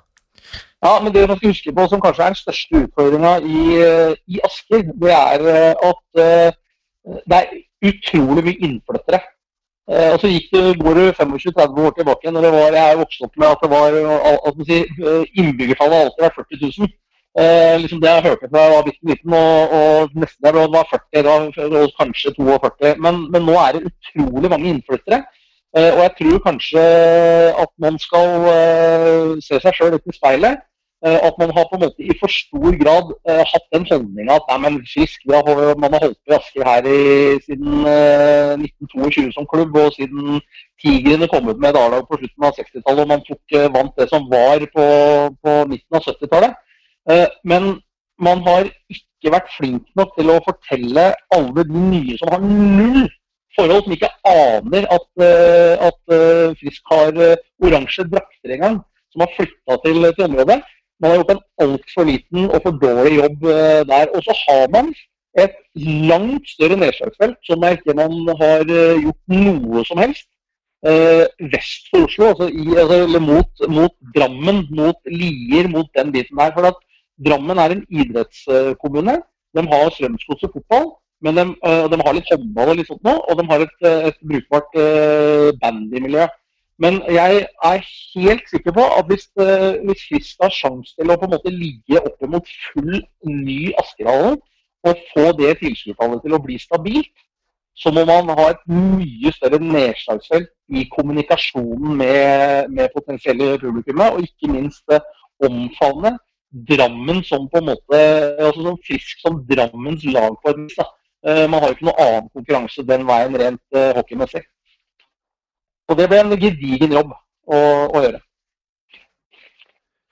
S2: Ja, men det man skal huske på som kanskje er den største utfordringa i, i, Asker, det er eh, at det er utrolig mye innflyttere. Uh, og så gikk det, går det 25-30 år tilbake. når det Jeg er vokst opp med at det var at si, innbyggertallet alltid var vært 40 000. Eh, liksom det jeg hørte fra jeg var bitte liten, og, og nesten jeg var 40, da, og kanskje 42. Men, men nå er det utrolig mange innflyttere. Eh, og jeg tror kanskje at man skal eh, se seg sjøl litt i speilet. Eh, at man har på en måte i for stor grad hatt den holdninga at nei, men frisk, har, man har holdt på i Asker her i, siden 1922 som klubb, og siden Tigrene kom ut med et på slutten av 60-tallet, og man tok, vant det som var på, på midten av 70-tallet. Men man har ikke vært flink nok til å fortelle alle de nye som har null forhold som ikke aner at, eh, at eh, Frisk har eh, oransje drakter engang, som har flytta til, til, området. Man har gjort en altfor liten og for dårlig jobb der. Og så har man et langt større nedslagsfelt som jeg ikke man har gjort noe som helst. vest for Oslo, altså, i, altså mot, mot, Drammen, mot Lier, mot den biten der. For at Drammen er en idrettskommune. De har Strømsgodset fotball. Men de, de, har litt håndball og litt sånt nå, og de har et, et brukbart bandymiljø. Men jeg er helt sikker på at hvis, uh, hvis Frist har sjanse til å på en måte ligge oppimot full ny Askerhallen, og få det tilskuddstallet til å bli stabilt, så må man ha et mye større nedslagsfelt i kommunikasjonen med, med potensielle publikummet, og ikke minst omfavne Drammen som på en måte altså sånn frisk som Drammens lag på et vis. Man har jo ikke noe annen konkurranse den veien rent uh, hockeymessig. Så det ble en gedigen jobb å, å gjøre.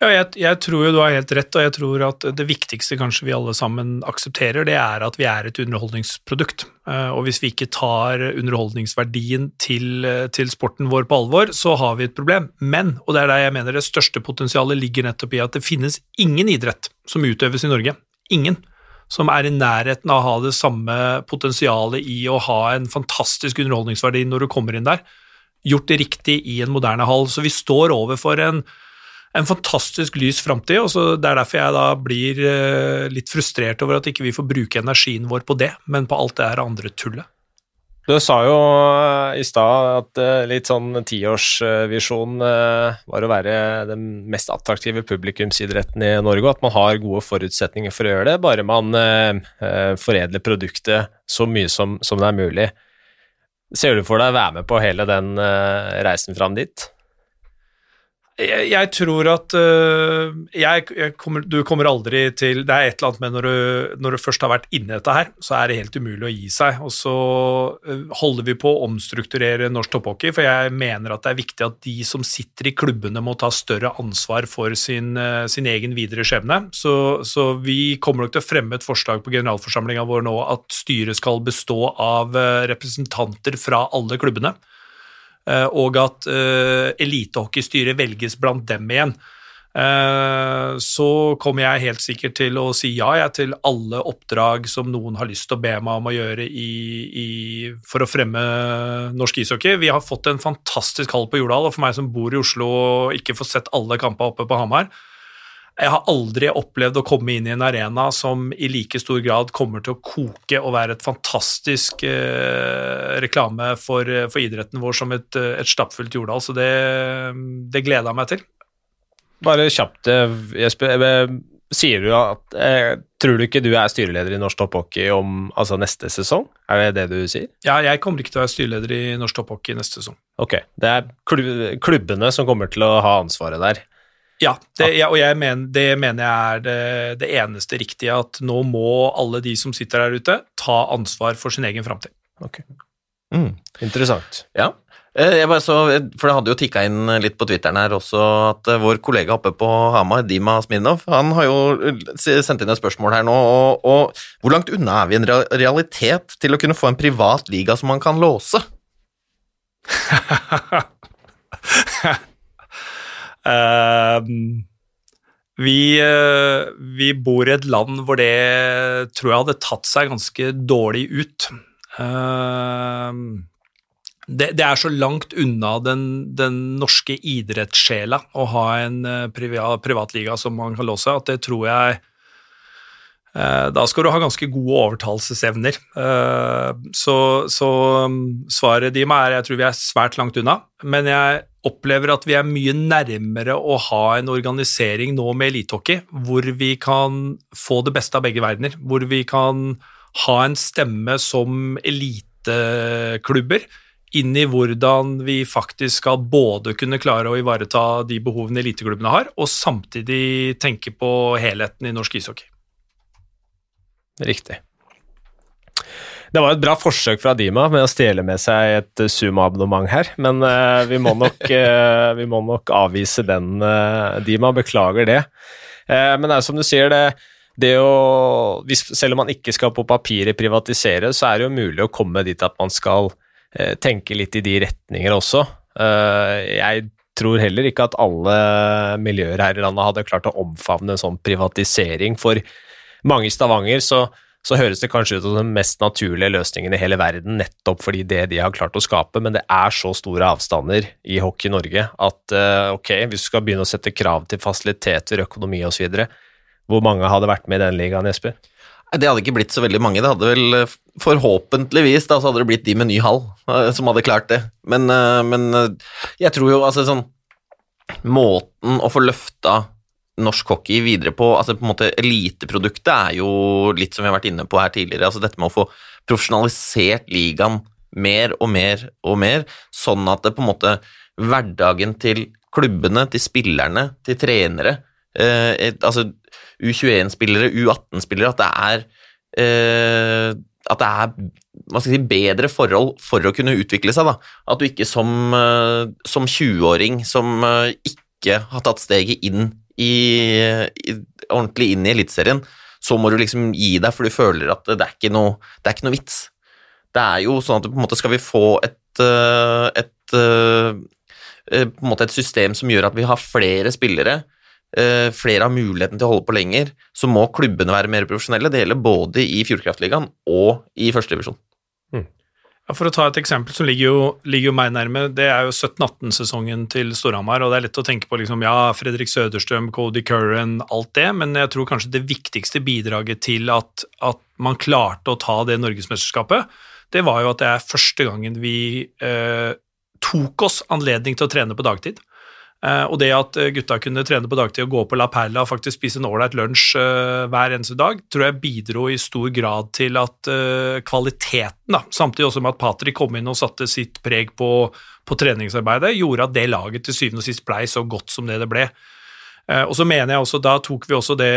S4: Ja, jeg, jeg, tror jo du har helt rett, og jeg tror at det viktigste kanskje vi alle sammen aksepterer, det er at vi er et underholdningsprodukt. Eh, og hvis vi ikke tar underholdningsverdien til, til, sporten vår på alvor, så har vi et problem. Men, og det er der jeg mener det største potensialet ligger nettopp i at det finnes ingen idrett som utøves i Norge. Ingen som er i nærheten av å ha det samme potensialet i å ha en fantastisk underholdningsverdi når du kommer inn der, gjort det riktig i en moderne hall. Så vi står overfor en en fantastisk lys framtid. og Det er derfor jeg da blir eh, litt frustrert over at ikke vi får bruke energien vår på det, men på alt det her andre tullet.
S1: Du sa jo eh, i stad at eh, litt sånn tiårsvisjon var å være den mest attraktive publikumsidretten i Norge, og at man har gode forutsetninger for å gjøre det, bare man foredler produktet så mye som, som det er mulig. Ser du for deg å være med på hele den reisen fram dit?
S4: Jeg, jeg, tror at uh, jeg, jeg kommer, Du kommer aldri til Det er et eller annet med når du, når du først har vært inni dette her, så er det helt umulig å gi seg. Og så uh, holder vi på å omstrukturere norsk topphockey, for jeg mener at det er viktig at de som sitter i klubbene, må ta større ansvar for sin, uh, sin egen videre skjebne. Så, så, vi kommer nok til å fremme et forslag på generalforsamlinga vår nå at styret skal bestå av representanter fra alle klubbene. Eh, og at eh, elitehockeystyret velges blant dem igjen. Eh, så kommer jeg helt sikkert til å si ja jeg, til alle oppdrag som noen har lyst til å be meg om å gjøre i, i, for å fremme norsk ishockey. Vi har fått en fantastisk hall på Jordal, og for meg som bor i Oslo og ikke får sett alle kampene oppe på Hamar, jeg har aldri opplevd å komme inn i en arena som i like stor grad kommer til å koke og være et fantastisk eh, reklame for, for, idretten vår som et, et stappfullt Jordal. Så det, det gleder jeg meg til.
S1: Bare kjapt, eh, Jesper. Eh, sier du at eh, Tror du ikke du er styreleder i Norsk Topphockey om altså neste sesong? Er det det du sier?
S4: Ja, jeg kommer ikke til å være styreleder i Norsk Topphockey neste sesong.
S1: Ok, Det er klubbene som kommer til å ha ansvaret der?
S4: Ja, det, ja og mener, det mener jeg er det, det, eneste riktige. At nå må alle de som sitter der ute, ta ansvar for sin egen framtid.
S1: Okay. Mm. Interessant.
S3: Ja. Eh, så, for det hadde jo tikka inn litt på Twitteren her også at eh, vår kollega oppe på Hamar, Dima Smirnov, han har jo sendt inn et spørsmål her nå. Og, og hvor langt unna er vi en realitet til å kunne få en privat liga som man kan låse?
S4: Ehm, vi, uh, vi, bor i et land hvor det tror jeg hadde tatt seg ganske dårlig ut. Uh, det, det, er så langt unna den, den norske idrettssjela å ha en uh, privat, privatliga som man kan låse, at det tror jeg eh, da skal du ha ganske gode overtalelsesevner. Så, så um, svaret de meg er jeg tror vi er svært langt unna, men jeg opplever at vi er mye nærmere å ha en organisering nå med elitehockey, hvor vi kan få det beste av begge verdener. Hvor vi kan ha en stemme som eliteklubber inn i hvordan vi faktisk skal både kunne klare å ivareta de behovene eliteklubbene har, og samtidig tenke på helheten i norsk ishockey.
S1: Riktig. Det var et bra forsøk fra Dima med å stjele med seg et Zoom-abonnement her, men uh, vi, må nok, uh, vi, må nok, avvise den, uh, Dima. Beklager det. men det er som du sier, det, det å hvis, Selv om man ikke skal på papiret privatisere, så er det jo mulig å komme dit at man skal tenke litt i de retninger også. jeg tror heller ikke at alle miljøer her i landet hadde klart å omfavne en sånn privatisering. For mange i Stavanger så så høres det kanskje ut som den mest naturlige løsningen i hele verden, nettopp fordi det de har klart å skape, men det er så store avstander i Hockey Norge at uh, ok, hvis du skal begynne å sette krav til fasiliteter, økonomi osv., hvor mange hadde vært med i den ligaen, Jesper?
S3: Det hadde ikke blitt så veldig mange. Det hadde vel eh, forhåpentligvis da, så hadde det blitt de med ny hall eh, som hadde klart det. Men, eh, men jeg tror jo altså sånn Måten å få løfta norsk hockey videre på, altså på en måte eliteproduktet er jo litt som vi har vært inne på her tidligere, altså dette med å få profesjonalisert ligaen mer og mer og mer, sånn at det på en måte hverdagen til klubbene, til spillerne, til trenere eh, altså U21-spillere, U18-spillere, at det er eh, at det er si, bedre forhold for å kunne utvikle seg. Da. At du ikke som, eh, som 20-åring som eh, ikke har tatt steget inn i, i, ordentlig inn i Eliteserien, så må du liksom gi deg, for du føler at det er ikke noe, det er ikke noe vits. Det er jo sånn at på en måte skal vi få et, eh, et, et, en måte et system som gjør at vi har flere spillere Eh, flere har muligheten til å holde på lenger, så må klubbene være mer profesjonelle. Det gjelder både i Fjordkraftligaen og i førstedivisjon.
S4: Mm. For å ta et eksempel som ligger jo, ligger jo meg nærme, det er jo 17-18-sesongen til Storhamar. og Det er lett å tenke på liksom, ja, Fredrik Søderstrøm, Cody Curran, alt det, men jeg tror kanskje det viktigste bidraget til at, at man klarte å ta det norgesmesterskapet, det var jo at det er første gangen vi eh, tok oss anledning til å trene på dagtid. Eh, og det at eh, gutta kunne trene på dagtid og gå på La Perla og faktisk spise en ålreit lunsj eh, hver eneste dag, tror jeg bidro i stor grad til at kvaliteten, da, samtidig også med at Patrick kom inn og satte sitt preg på, på treningsarbeidet, gjorde at det laget til syvende og sist blei så godt som det det ble. Og så mener jeg også, da tok vi også det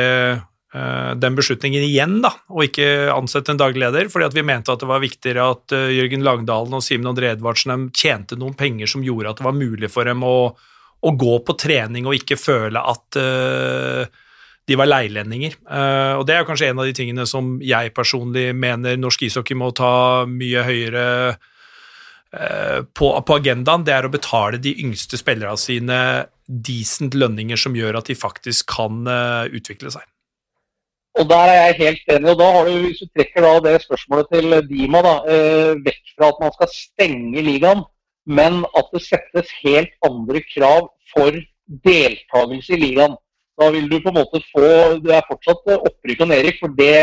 S4: den beslutningen igjen, da, og ikke ansette en daglig leder, fordi at vi mente at det var viktigere at Jørgen Langdalen og Simen André Edvardsen tjente noen penger som gjorde at det var mulig for dem å å gå på trening og ikke føle at uh, de var leilendinger. Uh, og det er kanskje en av de tingene som jeg personlig mener norsk ishockey må ta mye høyere uh, på, på, agendaen. Det er å betale de yngste spillerne sine decent lønninger som gjør at de faktisk kan utvikle seg.
S2: Og Der er jeg helt enig. og da har du, Hvis du trekker det spørsmålet til Dima da, vekk fra at man skal stenge ligaen, men at det settes helt andre krav for deltakelse i ligaen. Da vil du på en måte få Det er fortsatt opprykk og nedrykk, for det,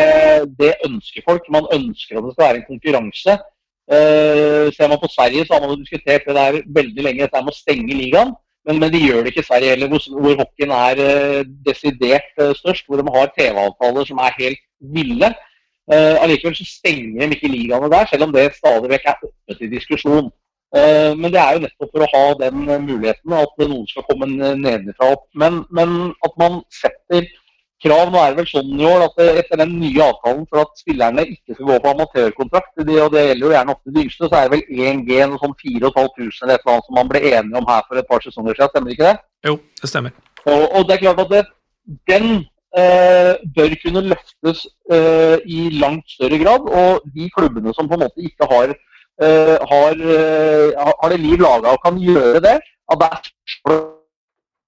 S2: det, ønsker folk. Man ønsker at det skal være en konkurranse. Uh, ser man på Sverige, så har man diskutert det der veldig lenge, dette med å stenge ligaen. Men, men, de gjør det ikke i Sverige heller, hvor, hvor hockeyen er uh, desidert uh, størst. Hvor de har TV-avtaler som er helt ville. Allikevel så stenger de ikke ligaene der, selv om det stadig vekk er oppe til diskusjon. Eh, men det er jo nettopp for å ha den muligheten, at noen skal komme nedenfra opp. Men, men, at man setter krav Nå er det vel sånn i år at etter den nye avtalen for at spillerne ikke skal gå på amatørkontrakt, og det gjelder jo gjerne ofte de yngste, så er det vel 1G, noe sånn 4500 eller et eller annet som man ble enige om her for et par sesonger siden. Stemmer ikke det?
S4: Jo, det stemmer.
S2: Og, og det er klart at det, den eh, bør kunne løftes eh, i langt større grad. Og de klubbene som på en måte ikke har har, uh, har, det liv laga og kan gjøre det, at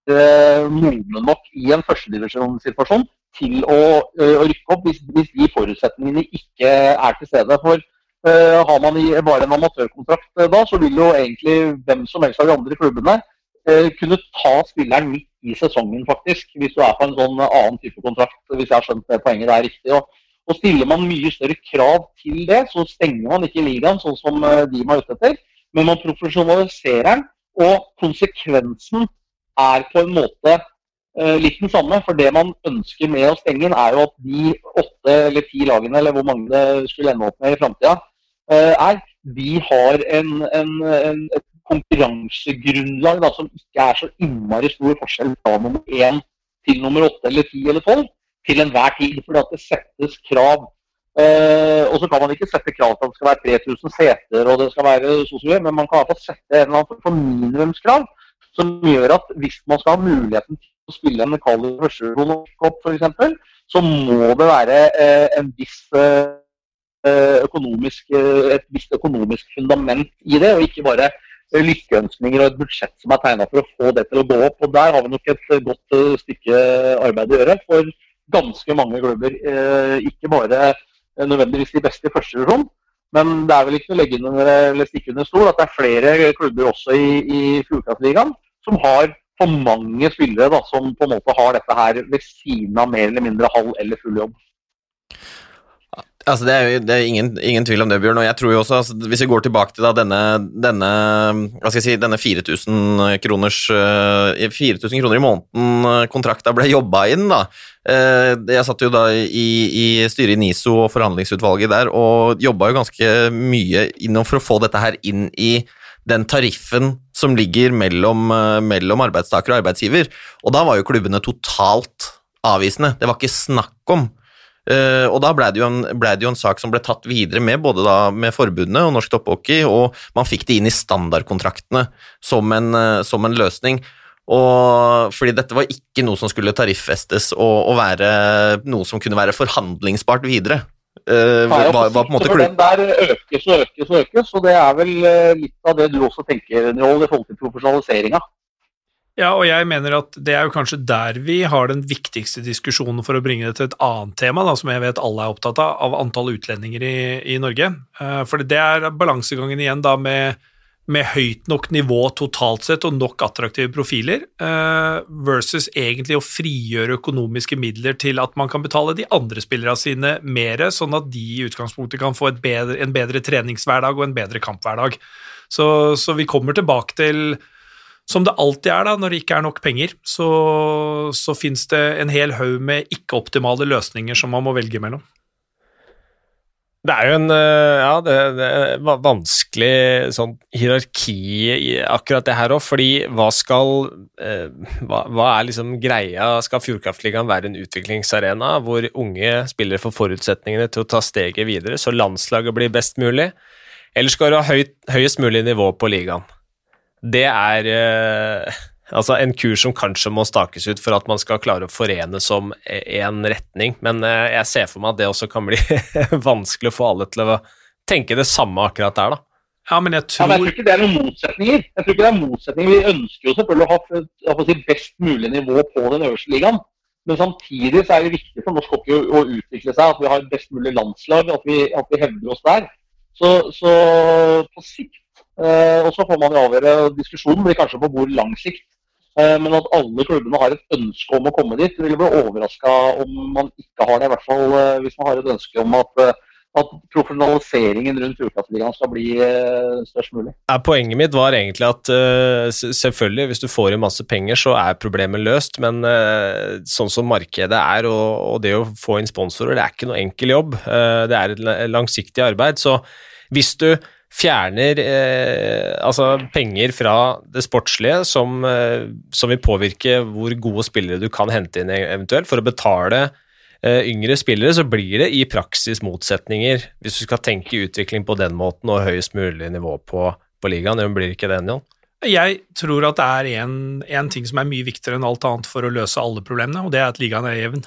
S2: det er uh, modne nok i en førstedivisjonssituasjon til å, å, rykke opp hvis, hvis, de forutsetningene ikke er til stede. For har man bare en amatørkontrakt da, så vil jo egentlig hvem som helst av de andre klubbene kunne ta spilleren midt i sesongen, faktisk. Hvis du er på en sånn annen type kontrakt, hvis jeg har skjønt det poenget er riktig. Og, og Stiller man mye større krav til det, så stenger man ikke ligaen sånn som eh, de er ute etter. Men man profesjonaliserer den, og konsekvensen er på en måte uh, litt den samme. For det man ønsker med å stenge den, er jo at de åtte eller ti lagene, eller hvor mange det skulle ende opp med i framtida, uh, er de har en, en, en, et konkurransegrunnlag da, som ikke er så innmari stor forskjell fra nummer én til nummer åtte eller ti eller tolv til enhver tid. Fordi det settes krav. Eh, og så kan man ikke sette krav til at det skal være 3000 seter og det skal være sosialt, men man kan iallfall sette en eller annen for minimumskrav som gjør at hvis man skal ha muligheten til å spille en Kali førstekopp f.eks., så må det være eh, en viss eh, økonomisk, et visst økonomisk fundament i det, og ikke bare lykkeønskninger og et budsjett som er tegna for å få det til å gå opp. Og Der har vi nok et godt stykke arbeid å gjøre. for ganske mange klubber. Eh, ikke bare eh, nødvendigvis de beste i første divisjon, men det er vel ikke å legge under, eller stikke under stol at det er flere klubber også i, i Fjordkraftligaen som har for mange spillere da, som på en måte har dette her ved siden av mer eller mindre halv eller full jobb.
S3: Altså, det er, jo, det er ingen, ingen, tvil om det, Bjørn. og jeg tror jo også, altså, Hvis vi går tilbake til da denne, denne hva skal jeg si, denne 4000 kroners, 4000 kroner i måneden kontrakta ble jobba inn, da. Jeg satt jo da i, i styret i NISO og forhandlingsutvalget der og jobba jo ganske mye for å få dette her inn i den tariffen som ligger mellom, eh, mellom arbeidstaker og arbeidsgiver. Og da var jo klubbene totalt avvisende. Det var ikke snakk om. Uh, og da ble det, en, ble det, jo en, sak som ble tatt videre med både da med forbundet og Norsk Topphockey, og man fikk det inn i standardkontraktene som en, uh, som en løsning. Og, fordi dette var ikke noe som skulle tariffestes og, og være noe som kunne være forhandlingsbart videre.
S2: Uh, var, var, på en måte Den der økes og økes og økes, og det er vel litt av det du også tenker, Njål, i forhold til profesjonaliseringa.
S4: Ja, og jeg mener at det er jo kanskje der vi har den viktigste diskusjonen for å bringe det til et annet tema, da, som jeg vet alle er opptatt av, av antall utlendinger i, i Norge. Uh, for det er balansegangen igjen da med med høyt nok nivå totalt sett og nok attraktive profiler, uh, versus egentlig å frigjøre økonomiske midler til at man kan betale de andre spillerne sine mer, sånn at de i utgangspunktet kan få bedre, en bedre treningshverdag og en bedre kamphverdag. Så, så, vi kommer tilbake til, som det alltid er da, når det ikke er nok penger, så, så fins det en hel haug med ikke-optimale løsninger som man må velge mellom.
S1: Det er jo en eh, ja, det, det vanskelig sånn hierarki akkurat det her òg, fordi hva skal eh, hva, hva, er liksom greia? Skal Fjordkraftligaen være en utviklingsarena hvor unge spillere får forutsetningene til å ta steget videre, så landslaget blir best mulig? Eller skal du ha høyt, høyest mulig nivå på ligaen? Det er eh, Altså en kurs som kanskje må stakes ut for at man skal klare å forene som én retning, men eh, jeg ser for meg at det også kan bli vanskelig å få alle til å tenke det samme akkurat der, da.
S4: Ja, men jeg tror...
S2: Ja, men jeg tror ikke det er noen motsetninger. Jeg tror ikke det er motsetninger. Vi ønsker jo selvfølgelig å ha si, best mulig nivå på den øverste ligaen. Men samtidig så er det viktig for norsk hockey å, utvikle seg, at vi har et best mulig landslag, at vi, at vi hevder oss der. Så, så på sikt Og så får man jo avgjøre diskusjonen, blir kanskje på hvor lang sikt. Eh, men at alle klubbene har et ønske om å komme dit. vil Jeg bli overraska om man ikke har det. I hvert fall eh, hvis man har et ønske om at, eh, at profesjonaliseringen rundt Fjordkraftligaen skal bli størst mulig.
S1: Ja, poenget mitt var egentlig at selvfølgelig, hvis du får inn masse penger, så er problemet løst. Men sånn som markedet er, og det å få inn sponsorer, det er ikke noe enkel jobb. det er et langsiktig arbeid. Så hvis du fjerner eh, altså penger fra det sportslige som, eh, som, vil påvirke hvor gode spillere du kan hente inn eventuelt, for å betale eh, yngre spillere, så blir det i praksis motsetninger, hvis du skal tenke utvikling på den måten og høyest mulig nivå på, på ligaen. Det blir ikke det, Jan?
S4: Jeg tror at det er én ting som er mye viktigere enn alt annet for å løse alle problemene, og det er at ligaen er jevn.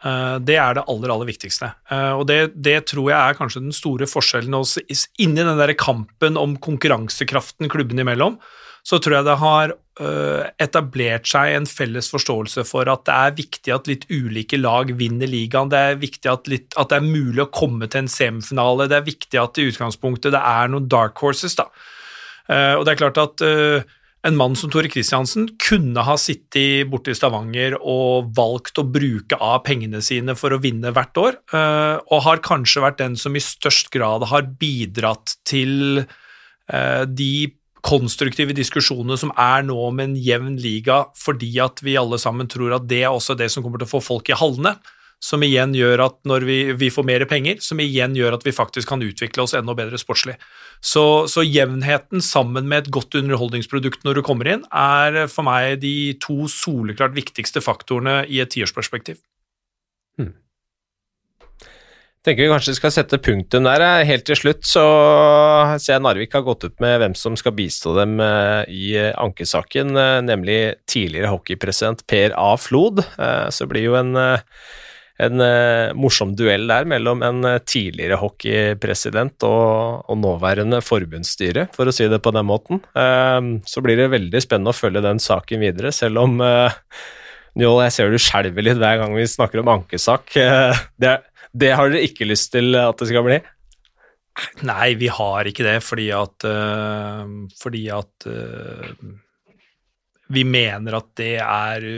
S4: Eh, det er det aller, aller viktigste. Eh, og det, det, tror jeg er kanskje den store forskjellen også. Inni den der kampen om konkurransekraften klubbene imellom, så tror jeg det har eh, etablert seg en felles forståelse for at det er viktig at litt ulike lag vinner ligaen. Det er viktig at, litt, at det er mulig å komme til en semifinale. Det er viktig at i utgangspunktet det er noen dark horses, da. Og det er klart at en mann som Tore Kristiansen kunne ha sittet borte i Stavanger og valgt å bruke av pengene sine for å vinne hvert år, eh, og har kanskje vært den som i størst grad har bidratt til eh, de konstruktive diskusjonene som er nå om en jevn liga, fordi at vi alle sammen tror at det er også det som kommer til å få folk i hallene som igjen gjør at når vi, vi, får mer penger, som igjen gjør at vi faktisk kan utvikle oss enda bedre sportslig. Så, så, jevnheten sammen med et godt underholdningsprodukt når du kommer inn, er for meg de to soleklart viktigste faktorene i et tiårsperspektiv. Hmm.
S1: tenker vi kanskje skal sette punktum der. Helt til slutt så ser jeg Narvik har gått ut med hvem som skal bistå dem eh, i ankesaken, eh, nemlig tidligere hockeypresident Per A. Flod. Eh, så blir jo en en uh, morsom duell der mellom en uh, tidligere hockeypresident og, og, nåværende forbundsstyre, for å si det på den måten. Uh, så blir det veldig spennende å følge den saken videre, selv om Njål, jeg ser du skjelver litt hver gang vi snakker om ankesak. Det, det, har dere ikke lyst til at det skal bli?
S4: Nei, vi har ikke det, fordi at Fordi at vi mener at det er,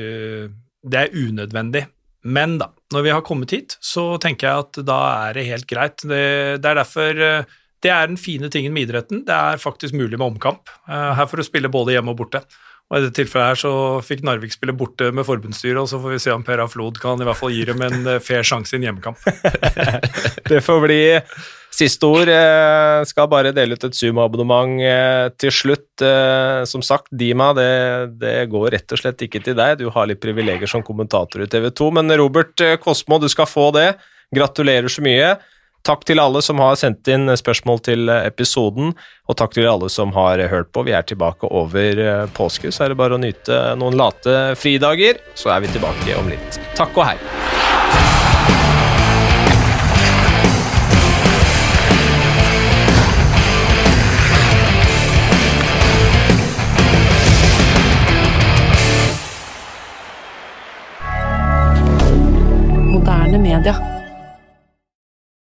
S4: det er unødvendig. Men da, Når vi har kommet hit, så tenker jeg at da er det helt greit. Det, det er derfor eh, Det er den fine tingen med idretten. Det er faktisk mulig med omkamp. Eh, her får du spille både hjemme og borte. Og I dette tilfellet her så fikk Narvik spille borte med forbundsstyret, og så får vi se om Per A. Flod kan i hvert fall gi dem en eh, fair sjanse i en hjemmekamp.
S1: Det får bli siste ord. Jeg skal bare dele ut et Zoom-abonnement eh, til slutt. Eh, Som sagt, Dima, det, det går rett og slett ikke til deg. Du har litt privilegier som kommentator i TV 2, men Robert eh, Kosmo, du skal få det. Gratulerer så mye. Takk til alle som har sendt inn spørsmål til episoden, og takk til alle som har hørt på. Vi er tilbake over eh, påske, så er det bare å nyte noen late fridager, så er vi tilbake om litt. Takk og hei. milliardaire